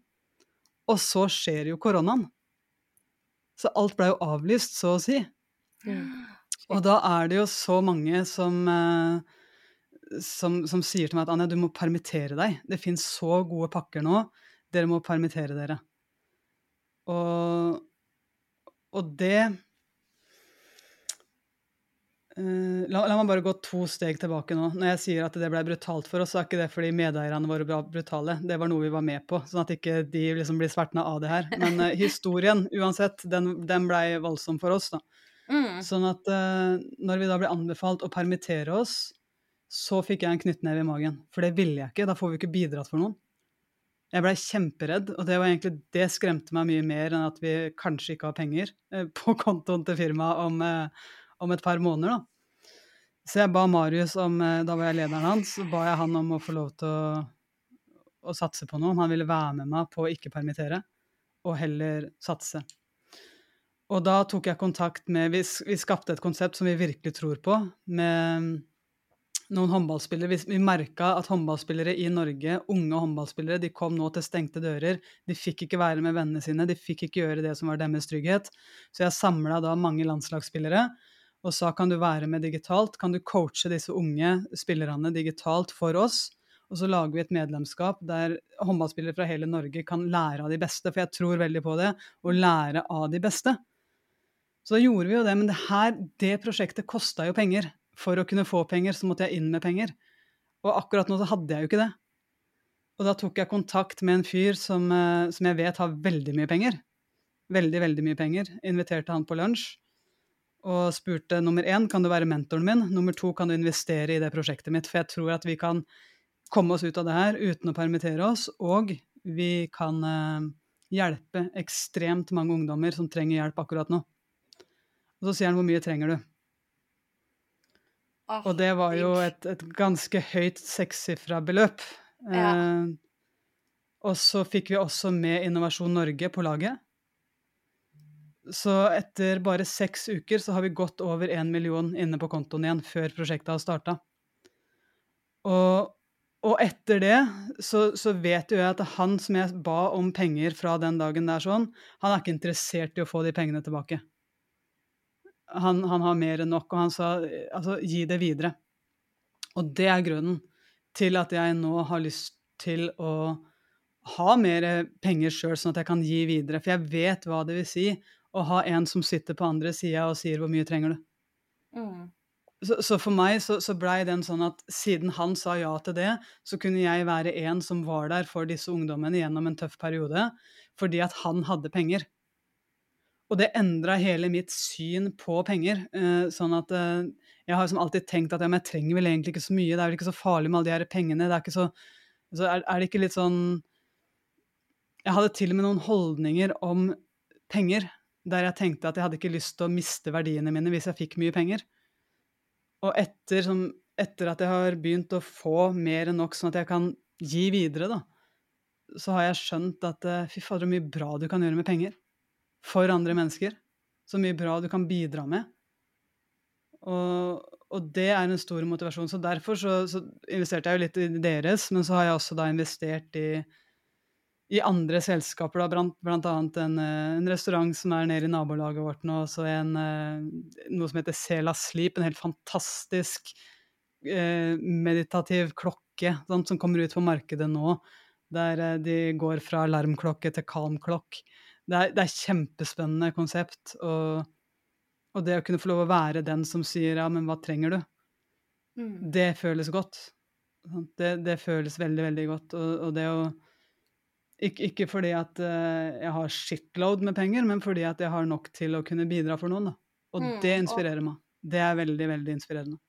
S3: Og så skjer jo koronaen. Så alt blei jo avlyst, så å si. Og da er det jo så mange som, uh, som, som sier til meg at Anja, du må permittere deg. Det fins så gode pakker nå. Dere må permittere dere. Og, og det Eh, la, la meg bare gå to steg tilbake nå. Når jeg sier at det ble brutalt for oss, så er ikke det fordi medeierne våre var brutale. Det var noe vi var med på, sånn at ikke de liksom blir svertna av det her. Men uh, historien, uansett, den, den blei voldsom for oss, da.
S1: Mm.
S3: Sånn at uh, når vi da ble anbefalt å permittere oss, så fikk jeg en knyttneve i magen. For det ville jeg ikke. Da får vi ikke bidratt for noen. Jeg blei kjemperedd, og det var egentlig det skremte meg mye mer enn at vi kanskje ikke har penger på kontoen til firmaet om, om et par måneder, da. Så jeg ba Marius om, eh, da var jeg lederen hans, så ba jeg han om å få lov til å, å satse på noe. Om han ville være med meg på å ikke permittere, og heller satse. Og da tok jeg kontakt med Vi, vi skapte et konsept som vi virkelig tror på, med noen håndballspillere. Vi, vi merka at håndballspillere i Norge, unge håndballspillere, de kom nå til stengte dører. De fikk ikke være med vennene sine, de fikk ikke gjøre det som var deres trygghet. Så jeg samla da mange landslagsspillere og sa kan du være med digitalt, kan du coache disse unge spillerne digitalt for oss? Og så lager vi et medlemskap der håndballspillere fra hele Norge kan lære av de beste, for jeg tror veldig på det, å lære av de beste. Så da gjorde vi jo det, men det her, det prosjektet kosta jo penger. For å kunne få penger, så måtte jeg inn med penger. Og akkurat nå så hadde jeg jo ikke det. Og da tok jeg kontakt med en fyr som, eh, som jeg vet har veldig mye penger. Veldig, veldig mye penger. Inviterte han på lunsj og spurte nummer én kan du være mentoren min, nummer to kan du investere i det prosjektet mitt, for jeg tror at vi kan komme oss ut av det her uten å permittere oss, og vi kan eh, hjelpe ekstremt mange ungdommer som trenger hjelp akkurat nå. Og så sier han hvor mye trenger du?
S1: Oh,
S3: Og det var jo et, et ganske høyt sekssifra beløp.
S1: Ja.
S3: Eh, og så fikk vi også med Innovasjon Norge på laget. Så etter bare seks uker så har vi gått over én million inne på kontoen igjen før prosjektet har starta. Og, og etter det så, så vet jo jeg at han som jeg ba om penger fra den dagen der sånn, han er ikke interessert i å få de pengene tilbake. Han, han har mer enn nok, og han sa altså gi det videre. Og det er grunnen til at jeg nå har lyst til å ha mer penger sjøl, sånn at jeg kan gi videre. For jeg vet hva det vil si å ha en som sitter på andre sida og sier 'hvor mye trenger du'?
S1: Mm.
S3: Så, så for meg så, så blei den sånn at siden han sa ja til det, så kunne jeg være en som var der for disse ungdommene gjennom en tøff periode, fordi at han hadde penger. Og det endra hele mitt syn på penger. Eh, sånn at eh, jeg har som alltid tenkt at ja, men jeg trenger vel egentlig ikke så mye, det er vel ikke så farlig med alle de her pengene. Det er ikke så, så er, er det ikke litt sånn Jeg hadde til og med noen holdninger om penger der jeg tenkte at jeg hadde ikke lyst til å miste verdiene mine hvis jeg fikk mye penger. Og etter, som, etter at jeg har begynt å få mer enn nok sånn at jeg kan gi videre, da, så har jeg skjønt at eh, fy fader, så mye bra du kan gjøre med penger. For andre mennesker. Så mye bra du kan bidra med. Og, og det er en stor motivasjon. Så derfor så, så investerte jeg jo litt i deres, men så har jeg også da investert i i andre selskaper, da, blant, blant annet en, eh, en, restaurant som er nede i nabolaget vårt nå, så en, eh, noe som heter Sela Sleep, en helt fantastisk eh, meditativ klokke sånn, som kommer ut på markedet nå, der de går fra alarmklokke til kalmklokk. Det det er kjempespennende konsept, og, og, det å kunne få lov å være den som sier ja, men hva trenger du?
S1: Mm.
S3: Det føles godt. Det, det, føles veldig, veldig godt. Og, og det å ikke, ikke, fordi at uh, jeg har shitload med penger, men fordi at jeg har nok til å kunne bidra for noen. Da. Og mm, det inspirerer og... meg. Det er veldig, veldig inspirerende.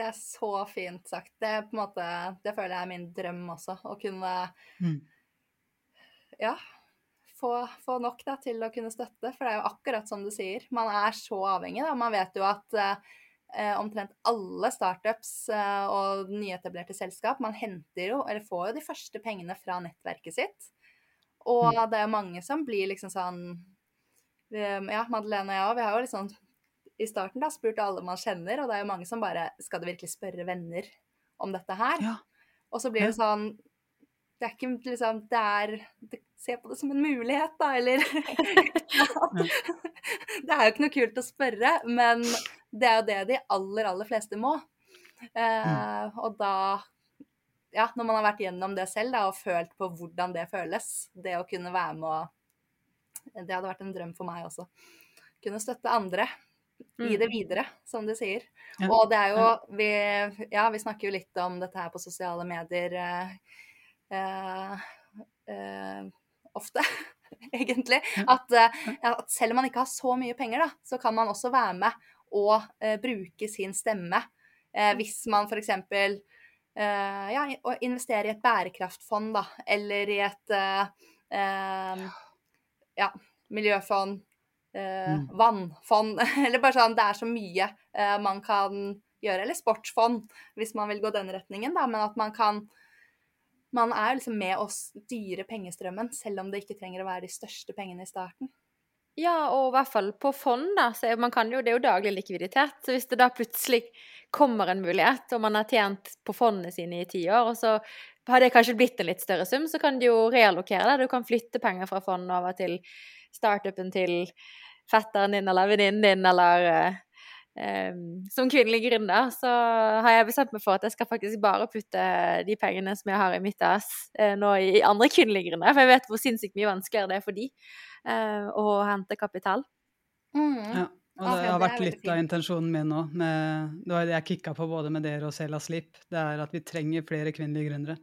S1: Det er så fint sagt. Det, måte, det føler jeg er min drøm også. Å kunne mm. Ja. Få, få nok da, til å kunne støtte. For det er jo akkurat som du sier. Man er så avhengig. Da. Man vet jo at uh, omtrent alle startups uh, og nyetablerte selskap, man henter jo, eller får jo de første pengene fra nettverket sitt. Og mm. det er mange som blir liksom sånn Ja, Madeleine og jeg òg, vi har jo liksom i starten da spurt alle man kjenner, og det er jo mange som bare Skal du virkelig spørre venner om dette her?
S3: Ja.
S1: Og så blir det sånn Det er ikke liksom Det er det, Se på det som en mulighet, da, eller Det er jo ikke noe kult å spørre, men det er jo det de aller, aller fleste må. Eh, mm. Og da ja, når man har vært gjennom det selv da, og følt på hvordan det føles, det å kunne være med og Det hadde vært en drøm for meg også. Kunne støtte andre i det videre, som de sier. Ja. Og det er jo vi, Ja, vi snakker jo litt om dette her på sosiale medier eh, eh, eh, ofte, egentlig. At, at, selv om man ikke har så mye penger, da, så kan man også være med og eh, bruke sin stemme. Eh, hvis man f.eks. Uh, ja, å investere i et bærekraftfond, da, eller i et uh, uh, ja, miljøfond, mm. vannfond, eller bare sånn Det er så mye man kan gjøre. Eller sportsfond, hvis man vil gå den retningen, da, men at man kan Man er liksom med å styre pengestrømmen, selv om det ikke trenger å være de største pengene i starten.
S2: Ja, og i hvert fall på fond, da. Så man kan jo, det er jo daglig likviditet. Så hvis det da plutselig kommer en mulighet, og man har tjent på fondene sine i ti år, og så har det kanskje blitt en litt større sum, så kan du jo reallokere det. Du kan flytte penger fra fondet over til startupen til fetteren din eller venninnen din, eller um, som kvinnelig gründer så har jeg bestemt meg for at jeg skal faktisk bare putte de pengene som jeg har i mitt AS, eh, nå i andre kvinnelige gründere. For jeg vet hvor sinnssykt mye vanskeligere det er for de eh, å hente kapital.
S3: Mm. Ja. Og det har vært litt av intensjonen min òg. det var det jeg kicka på både med dere og Sela Slip. Det er at vi trenger flere kvinnelige gründere.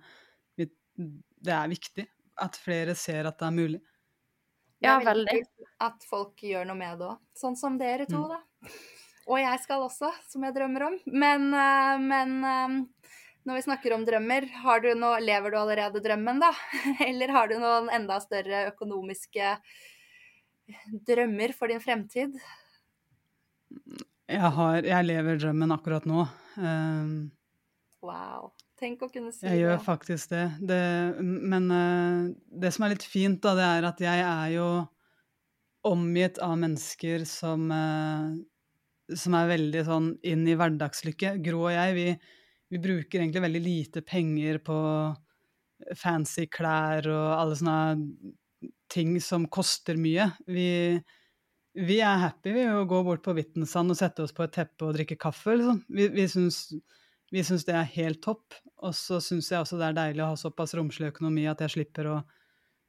S3: det er viktig at flere ser at det er mulig.
S1: Ja, veldig. At folk gjør noe med det òg. Sånn som dere to, mm. da. Og jeg skal også, som jeg drømmer om. Men, eh, men eh, når vi snakker om drømmer, du noe, lever du allerede drømmen, da? Eller har du noen enda større økonomiske drømmer for din fremtid?
S3: Jeg, har, jeg lever drømmen akkurat nå. Um,
S1: Wow. Tenk å kunne si
S3: jeg gjør faktisk det. det men uh, det som er litt fint, da, det er at jeg er jo omgitt av mennesker som uh, som er veldig sånn inn i hverdagslykke. Gro og jeg, vi, vi bruker egentlig veldig lite penger på fancy klær og alle sånne ting som koster mye. Vi, vi er happy ved å gå bort på Vittensand og sette oss på et teppe og drikke kaffe. Liksom. Vi, vi, vi syns det er helt topp. Og så syns jeg også det er deilig å ha såpass romslig økonomi at jeg slipper å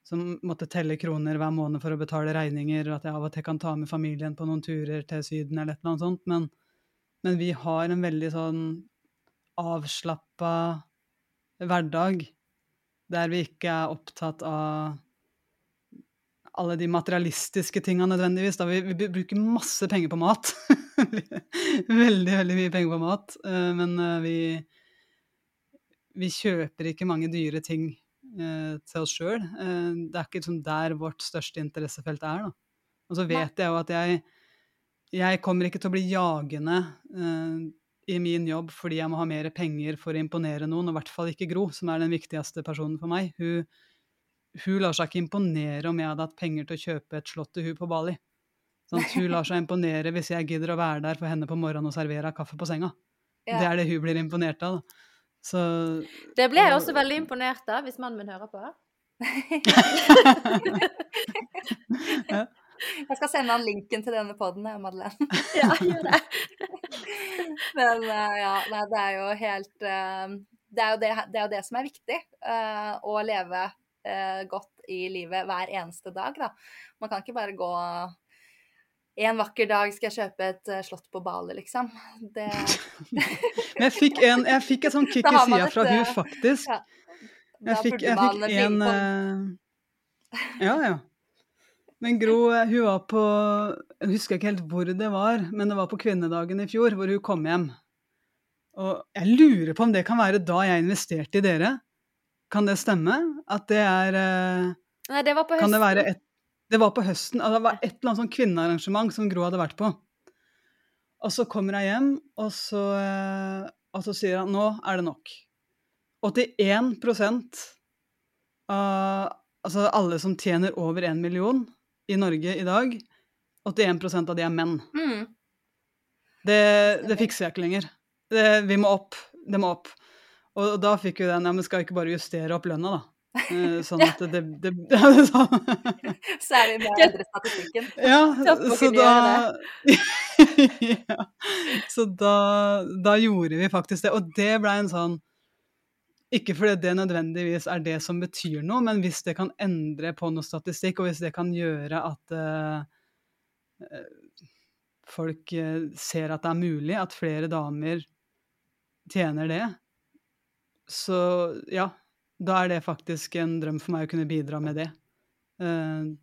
S3: som måtte telle kroner hver måned for å betale regninger, og at jeg av og til kan ta med familien på noen turer til Syden eller et eller annet sånt. Men, men vi har en veldig sånn avslappa hverdag der vi ikke er opptatt av alle de materialistiske tinga nødvendigvis. Da vi, vi bruker masse penger på mat. veldig, veldig mye penger på mat. eh, Men eh, vi, vi kjøper ikke mange dyre ting eh, til oss sjøl. Det er ikke liksom der vårt største interessefelt er. Da. Og så vet jeg jo at jeg, jeg kommer ikke til å bli jagende i min jobb fordi jeg må ha mer penger for å imponere noen, og i hvert fall ikke Gro, som er den viktigste personen for meg. Hun, hun lar seg ikke imponere om jeg hadde hatt penger til å kjøpe et slott til hun på Bali. Sånn, hun lar seg imponere hvis jeg gidder å være der for henne på morgenen og servere kaffe på senga.
S1: Ja.
S3: Det er det hun blir imponert av. Så
S2: Det ble jeg også veldig imponert av, hvis mannen min hører på.
S1: Jeg skal sende han linken til denne poden, Madeleine.
S2: Ja, gjør det.
S1: Men eh, ja, nei, det er jo helt eh, det, er jo det, det er jo det som er viktig. eh, å leve godt i livet hver eneste dag, da. Man kan ikke bare gå en vakker dag skal jeg kjøpe et slott på Bali, liksom. Det
S3: Men jeg fikk, en, jeg fikk et sånn kick i sida fra hun faktisk.
S1: ja.
S3: Jeg fikk, jeg fikk en eh, Ja, ja. Men Gro, hun var på Jeg husker ikke helt hvor det var, men det var på kvinnedagen i fjor, hvor hun kom hjem. Og jeg lurer på om det kan være da jeg investerte i dere. Kan det stemme? At det er eh,
S2: Nei, det var på høsten.
S3: Kan det være et Det var på høsten. og Det var et eller annet sånn kvinnearrangement som Gro hadde vært på. Og så kommer hun hjem, og så, eh, og så sier han nå er det nok. 81 av altså alle som tjener over én million i Norge i dag, 81% av de er menn.
S1: Mm.
S3: Det, det fikser jeg ikke lenger. Det, vi må opp. Det må opp. Og da fikk vi den Ja, men skal vi ikke bare justere opp lønna, da? Eh, Sånn at det, det, det, det sånn.
S1: Så er det med å statistikken.
S3: Ja, så da ja, Så da, da gjorde vi faktisk det. Og det blei en sånn Ikke fordi det nødvendigvis er det som betyr noe, men hvis det kan endre på noe statistikk, og hvis det kan gjøre at eh, folk eh, ser at det er mulig, at flere damer tjener det, så ja, da er det faktisk en drøm for meg å kunne bidra med det. Uh,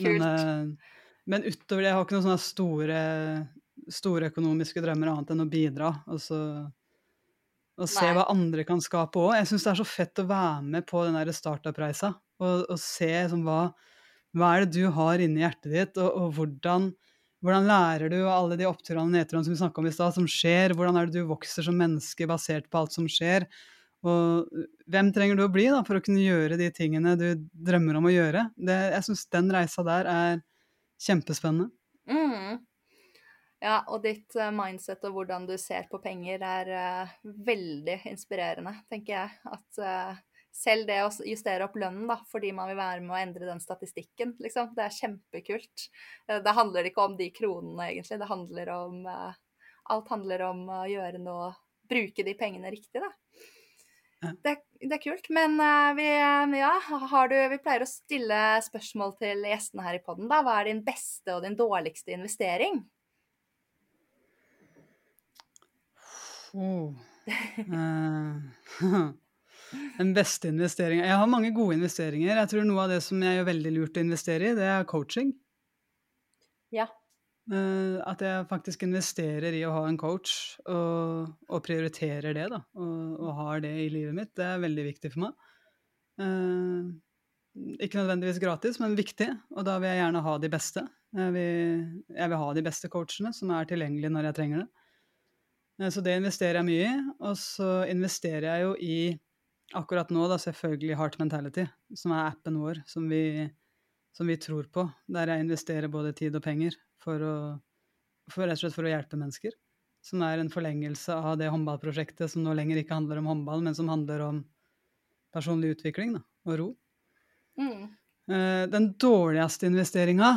S1: Kult.
S3: Men, uh, men utover det, jeg har ikke noen sånne store, store økonomiske drømmer annet enn å bidra. Og, så, og se
S1: Nei.
S3: hva andre kan skape òg. Jeg syns det er så fett å være med på den startup-reisa. Og, og se liksom, hva, hva er det du har inni hjertet ditt, og, og hvordan, hvordan lærer du av alle de oppturene og nedturene som vi snakka om i stad, som skjer? Hvordan er det du vokser som menneske basert på alt som skjer? Og hvem trenger du å bli da, for å kunne gjøre de tingene du drømmer om å gjøre? Det, jeg syns den reisa der er kjempespennende.
S1: Mm. Ja, og ditt eh, mindset og hvordan du ser på penger er uh, veldig inspirerende, tenker jeg. At uh, selv det å justere opp lønnen da, fordi man vil være med å endre den statistikken, liksom, det er kjempekult. Uh, det handler ikke om de kronene, egentlig. Det handler om Alt handler om å gjøre noe Bruke de pengene riktig, da.
S3: Ja.
S1: Det, det er kult. Men vi, ja, har du, vi pleier å stille spørsmål til gjestene her i podden. Da. Hva er din beste og din dårligste investering?
S3: Oh. Eh, den beste investeringa Jeg har mange gode investeringer. Jeg tror noe av det som jeg gjør veldig lurt å investere i, det er coaching.
S2: Ja.
S3: Eh, at jeg faktisk investerer i å ha en coach, og, og prioriterer det, da. Og, og har det i livet mitt. Det er veldig viktig for meg. Eh, ikke nødvendigvis gratis, men viktig. Og da vil jeg gjerne ha de beste. Jeg vil, jeg vil ha de beste coachene som er tilgjengelige når jeg trenger det. Eh, Så det investerer jeg mye i. Og så investerer jeg jo i akkurat nå, da, selvfølgelig Heart Mentality, som er appen vår, som vi, som vi tror på. Der jeg investerer både tid og penger for å, for, rett og slett for å hjelpe mennesker. Som er en forlengelse av det håndballprosjektet som nå lenger ikke handler om håndball, men som handler om personlig utvikling da, og ro.
S1: Mm.
S3: Eh, Den dårligste investeringa,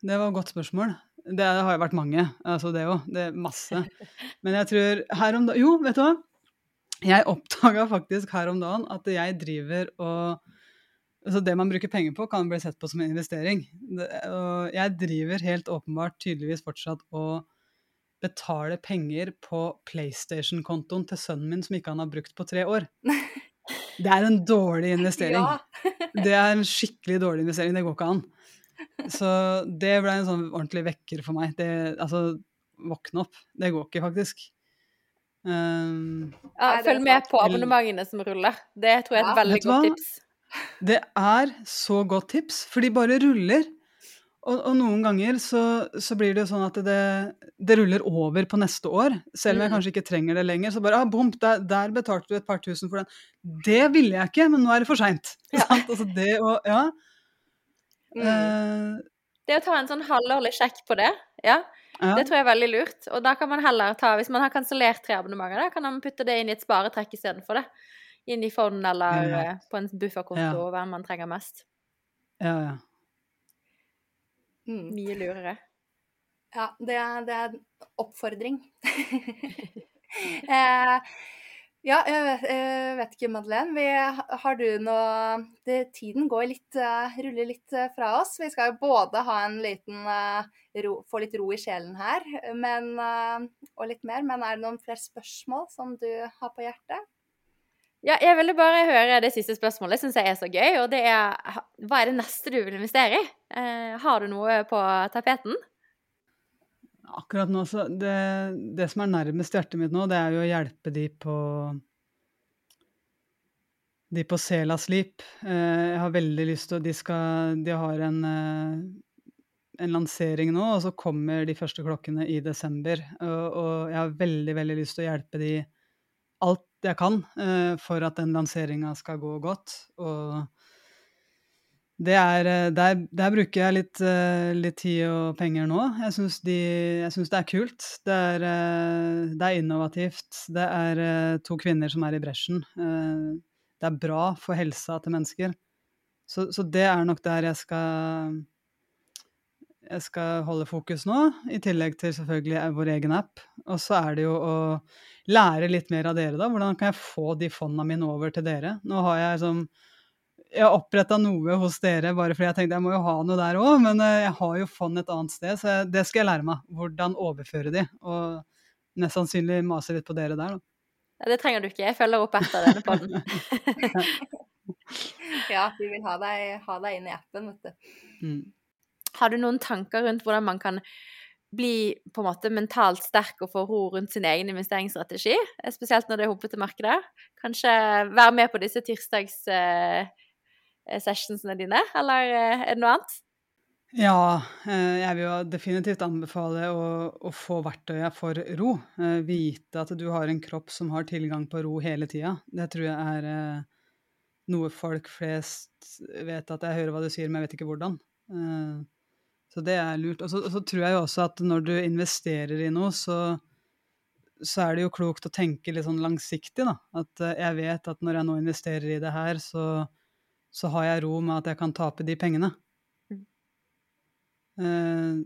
S3: det var et godt spørsmål. Det har jo vært mange, altså det òg. Det er masse. Men jeg tror her om dagen Jo, vet du hva? Jeg oppdaga faktisk her om dagen at jeg driver og Altså det man bruker penger på, kan bli sett på som en investering. Det, og jeg driver helt åpenbart tydeligvis fortsatt og betaler penger på PlayStation-kontoen til sønnen min som ikke han har brukt på tre år. Det er en dårlig investering.
S1: Ja.
S3: Det er en skikkelig dårlig investering. Det går ikke an. Så det ble en sånn ordentlig vekker for meg. Det, altså, våkne opp. Det går ikke, faktisk. Um,
S2: Ja, følg med på abonnementene som ruller. Det tror jeg er et
S1: Ja.
S2: veldig godt
S3: hva?
S2: tips.
S3: det er så godt tips, for de bare ruller. Og, og noen ganger så, så blir det jo sånn at det, det ruller over på neste år. Selv om jeg
S2: Mm.
S3: kanskje ikke trenger det lenger. Så bare ah, bom, der, der betalte du et par tusen for den. Det ville jeg ikke, men nå er det for seint.
S2: Ja.
S3: Altså det å Ja.
S1: Mm.
S3: eh,
S2: Det å ta en sånn halvårlig sjekk på det, ja,
S3: ja.
S2: det tror jeg er veldig lurt. Og da kan man heller ta, hvis man har kansellert tre abonnementer, da kan man putte det inn i et sparetrekk istedenfor det. Inn i fond eller
S3: Ja.
S2: eh, på en bufferkonto,
S3: Ja.
S2: hva man trenger mest.
S3: ja, ja.
S1: Mm.
S2: Mye lurere.
S1: Ja, det er, det er en oppfordring. eh, ja, jeg vet, ikke, Madeleine. Vi, har du noe det, Tiden går litt, eh, ruller litt eh, fra oss. Vi skal jo både ha en liten eh, ro, få litt ro i sjelen her, men, og litt mer. Men er det noen flere spørsmål som du har på hjertet?
S2: Ja, jeg ville bare høre det siste spørsmålet, syns jeg er så gøy. Og det er hva er det neste du vil investere i? Har du noe på tapeten?
S3: Akkurat nå, så det, det som er nærmest hjertet mitt nå, det er jo å hjelpe de på De på Sela Sleep. Eh, jeg har veldig lyst til De skal De har en eh, en lansering nå, og så kommer de første klokkene i desember. Og, og jeg har veldig, veldig lyst til å hjelpe de alt jeg kan eh, for at den lanseringa skal gå godt. Og er, eh, der, der bruker jeg litt, eh, litt tid og penger nå. Jeg syns, de, det er kult. Det er, eh, det er innovativt. Det er to kvinner som er i bresjen. Det er bra for helsa til mennesker. Så, så det er nok der jeg skal jeg skal holde fokus nå, i tillegg til selvfølgelig vår egen app. Og så er det jo å lære litt mer av dere, da. Hvordan kan jeg få de fondene mine over til dere? Nå har jeg liksom Jeg oppretta noe hos dere bare fordi jeg tenkte jeg må jo ha noe der òg, men eh, jeg har jo fond et annet sted, så jeg, det skal jeg lære meg. Hvordan overføre de. Og mest sannsynlig mase litt på dere der, da.
S2: Ja, det trenger du ikke. Jeg følger opp etter denne fonden.
S1: Ja, vi vil ha deg, ha deg inn i appen, vet du.
S3: Mm.
S2: Har du noen tanker rundt hvordan man kan bli på en måte mentalt sterk og få ro rundt sin egen investeringsstrategi? Eh, Spesielt når det er humpete markeder. Kanskje være med på disse tirsdags-sessionsene dine, eller eh, er det noe annet?
S3: Ja, eh, jeg vil jo definitivt anbefale å, å få verktøyet for ro. Eh, Vite at du har en kropp som har tilgang på ro hele tida. Det tror jeg er eh, noe folk flest vet at jeg hører hva du sier, men jeg vet ikke hvordan. Eh, Så det er lurt. Og så, tror jeg jo også at når du investerer i noe, så, så er det jo klokt å tenke litt sånn langsiktig, da. At eh, jeg vet at når jeg nå investerer i det her, så, så har jeg ro med at jeg kan tape de pengene.
S2: Mm.
S3: Eh,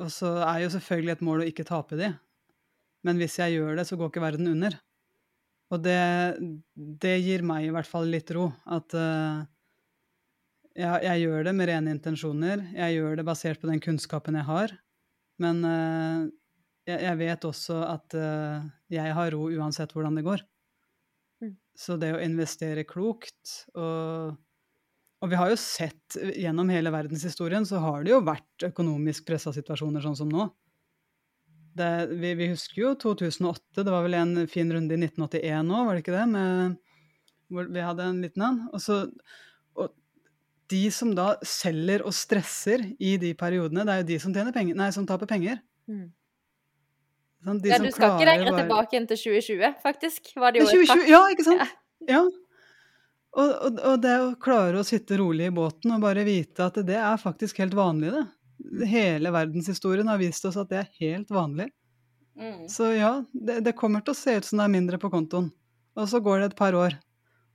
S3: og så er jo selvfølgelig et mål å ikke tape de. Men hvis jeg gjør det, så går ikke verden under. Og det, det gir meg i hvert fall litt ro. At uh, jeg, jeg gjør det med rene intensjoner. Jeg gjør det basert på den kunnskapen jeg har. Men uh, jeg, jeg vet også at uh, jeg har ro uansett hvordan det går.
S2: Mm.
S3: Så det å investere klokt og og vi har jo sett gjennom hele verdenshistorien så har det jo vært økonomisk pressa situasjoner sånn som nå. Det, vi, vi husker jo 2008, det var vel en fin runde i 1981 nå, var det ikke det? Med, hvor vi hadde en liten en. Og, så, og de som da selger og stresser i de periodene, det er jo de som, penger, nei, som taper penger.
S2: Mm.
S3: Sånn, De
S2: Ja,
S3: som
S2: du skal ikke lenger
S3: bare-
S2: tilbake enn til 2020, faktisk. Var det jo et
S3: 2020, ja, ikke sant? Ja. Ja. Og, og, og det å klare å sitte rolig i båten og bare vite at det er faktisk helt vanlig, det. Hele verdenshistorien har vist oss at det er helt vanlig.
S1: Mm.
S3: Så ja, det, det kommer til å se ut som det er mindre på kontoen. Og så går det et par år,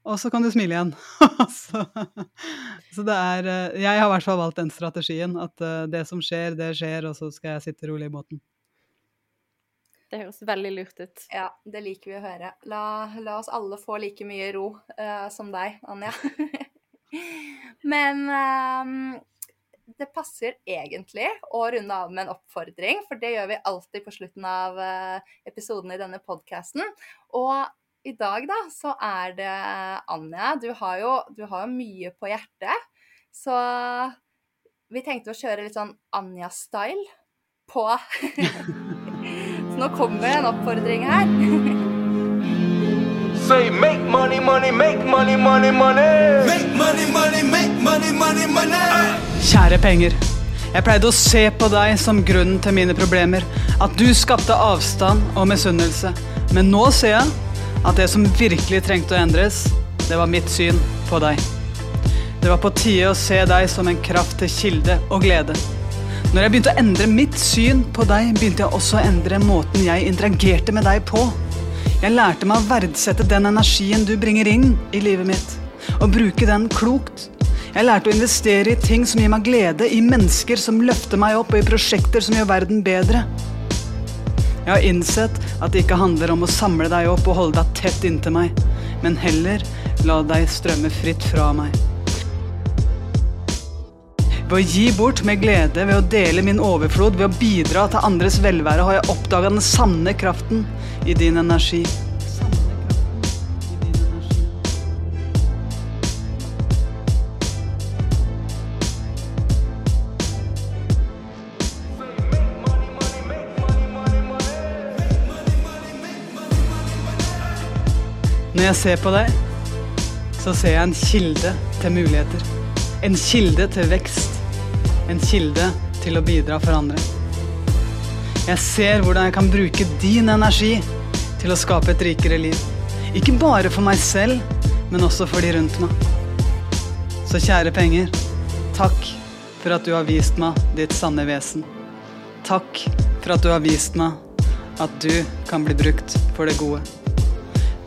S3: og så kan du smile igjen. så, så det er eh, Jeg har i hvert fall valgt den strategien. At eh, det som skjer, det skjer, og så skal jeg sitte rolig i båten.
S2: Det høres veldig lurt ut.
S1: Ja, det liker vi å høre. La, la oss alle få like mye ro uh, som deg, Anja. Men um, det passer egentlig å runde av med en oppfordring, for det gjør vi alltid på slutten av uh, episoden i denne podkasten. Og i dag, da, så er det Anja. Du har jo, du har jo mye på hjertet. Så vi tenkte å kjøre litt sånn Anja-style på Så nå kommer en oppfordring her.
S4: Say make money, money, make money, money, money.
S5: Make money, money, make money, money, money.
S3: Kjære penger. Jeg pleide å se på deg som grunnen til mine problemer. At du skapte avstand og misunnelse. Men nå ser jeg at det som virkelig trengte å endres, det var mitt syn på deg. Det var på tide å se deg som en kraft til kilde og glede. Når jeg begynte å endre mitt syn på deg, begynte jeg også å endre måten jeg interagerte med deg på. Jeg lærte meg å verdsette den energien du bringer inn i livet mitt, og bruke den klokt. Jeg lærte å investere i ting som gir meg glede, i mennesker som løfter meg opp, og i prosjekter som gjør verden bedre. Jeg har innsett at det ikke handler om å samle deg opp og holde deg tett inntil meg, men heller la deg strømme fritt fra meg. Ved å gi bort med glede, ved å dele min overflod, ved å bidra til andres velvære, har jeg oppdaga den sanne kraften i din energi. Når jeg ser på deg, så ser jeg en kilde til muligheter. En kilde til vekst. En kilde til å bidra for andre. Jeg ser hvordan jeg kan bruke din energi til å skape et rikere liv. Ikke bare for meg selv, men også for de rundt meg. Så kjære penger, takk for at du har vist meg ditt sanne vesen. Takk for at du har vist meg at du kan bli brukt for det gode.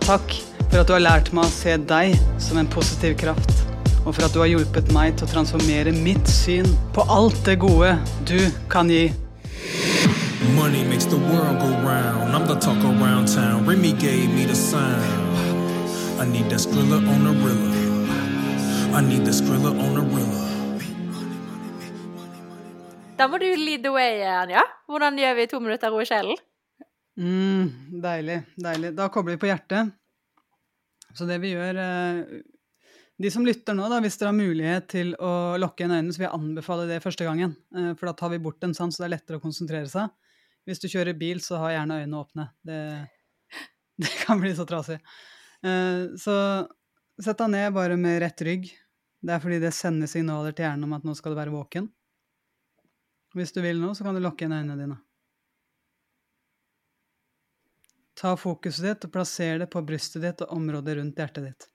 S3: Takk for at du har lært meg å se deg som en positiv kraft. Og for at du har hjulpet meg til å transformere mitt syn på alt det gode du kan gi.
S5: Money makes the world go round. I'm the talk around town. Remy gave me the sound. I need that skrilla on the rilla. I need that skrilla on the rilla.
S2: Da må du lead the way, Anja. Hvordan gjør vi to minutter ro i sjelen?
S3: Mm, deilig, deilig. Da kobler vi på hjertet. Så det vi gjør eh, De som lytter nå, da, hvis dere har mulighet til å lukke igjen øynene, så vil jeg anbefale det første gangen. eh, For da tar vi bort en sans, så det er lettere å konsentrere seg. Hvis du kjører bil, så ha gjerne øynene åpne. Det, det kan bli så trasig. Eh, Så sett deg ned bare med rett rygg. Det er fordi det sender signaler til hjernen om at nå skal du være våken. Hvis du vil nå, så kan du lukke igjen øynene dine. Ta fokuset ditt og plasser det på brystet ditt og området rundt hjertet ditt.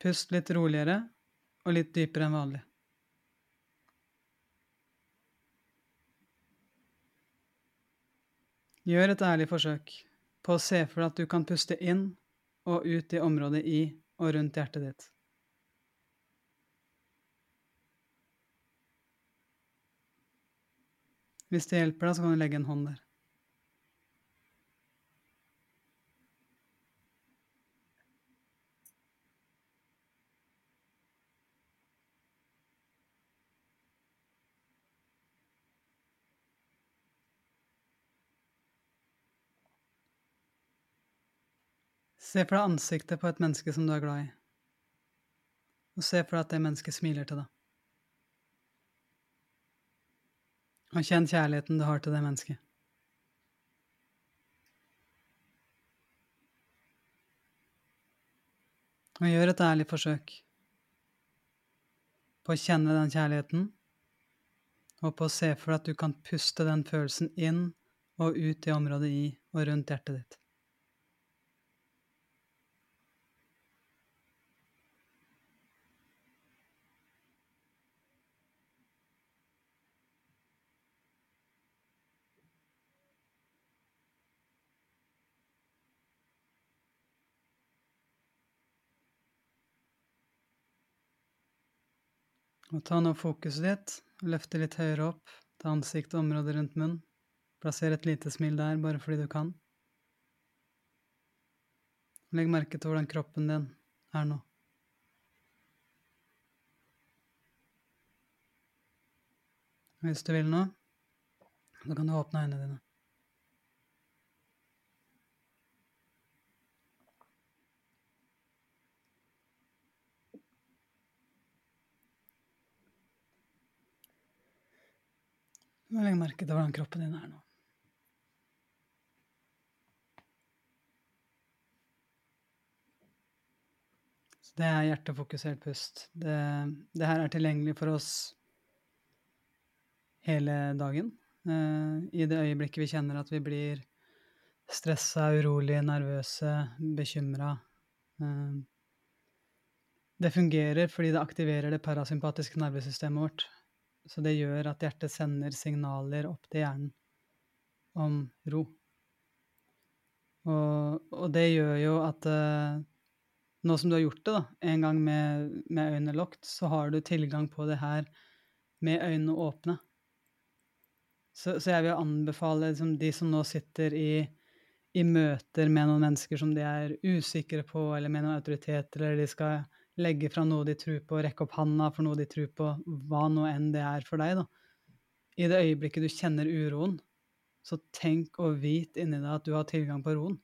S3: Pust litt roligere og litt dypere enn vanlig. Gjør et ærlig forsøk på å se for deg at du kan puste inn og ut i området i og rundt hjertet ditt. Hvis det hjelper deg, så kan du legge en hånd der. Se for deg ansiktet på et menneske som du er glad i. Og se for deg at det mennesket smiler til deg. Og kjenn kjærligheten du har til det mennesket. Og gjør et ærlig forsøk på å kjenne den kjærligheten, Og på å se for deg at du kan puste den følelsen inn og ut i området i og rundt hjertet ditt. Og ta nå fokuset ditt løfte litt høyere opp til ansiktet og området rundt munnen. Plasser et lite smil der, bare fordi du kan. Legg merke til hvordan kroppen din er nå. Hvis du vil nå, så kan du åpne øynene dine. Og legg merke til hvordan kroppen din er nå. Så det er hjertefokusert pust. Det, det her er tilgjengelig for oss hele dagen. Eh, I det øyeblikket vi kjenner at vi blir stressa, urolige, nervøse, bekymra. Eh, det fungerer fordi det aktiverer det parasympatiske nervesystemet vårt. Så det gjør at hjertet sender signaler opp til hjernen om ro. Og, og det gjør jo at uh, nå som du har gjort det da, en gang med, med øynene lukket, så har du tilgang på det her med øynene åpne. Så, så jeg vil anbefale liksom, de som nå sitter i, i møter med noen mennesker som de er usikre på, eller med noen autoritet, eller de skal legge fra noe de tror på, rekke opp handa for noe de tror på, hva nå enn det er for deg, da. I det øyeblikket du kjenner uroen, så tenk og vit inni deg at du har tilgang på roen.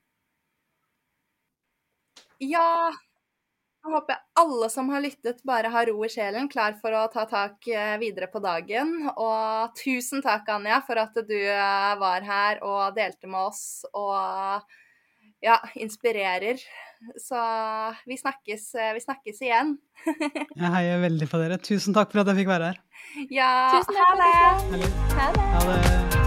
S1: Ja, jeg håper alle som har lyttet, bare har ro i sjelen, klar for å ta tak eh, videre på dagen. Og tusen takk, Anja, for at du eh, var her og delte med oss og ja, inspirerer. Så vi snakkes, eh, vi snakkes igjen.
S3: jeg heier veldig på dere. Tusen takk for at jeg fikk være her.
S1: Ja,
S2: Tusen takk
S1: ha det.
S2: Ha det.
S3: Ha det.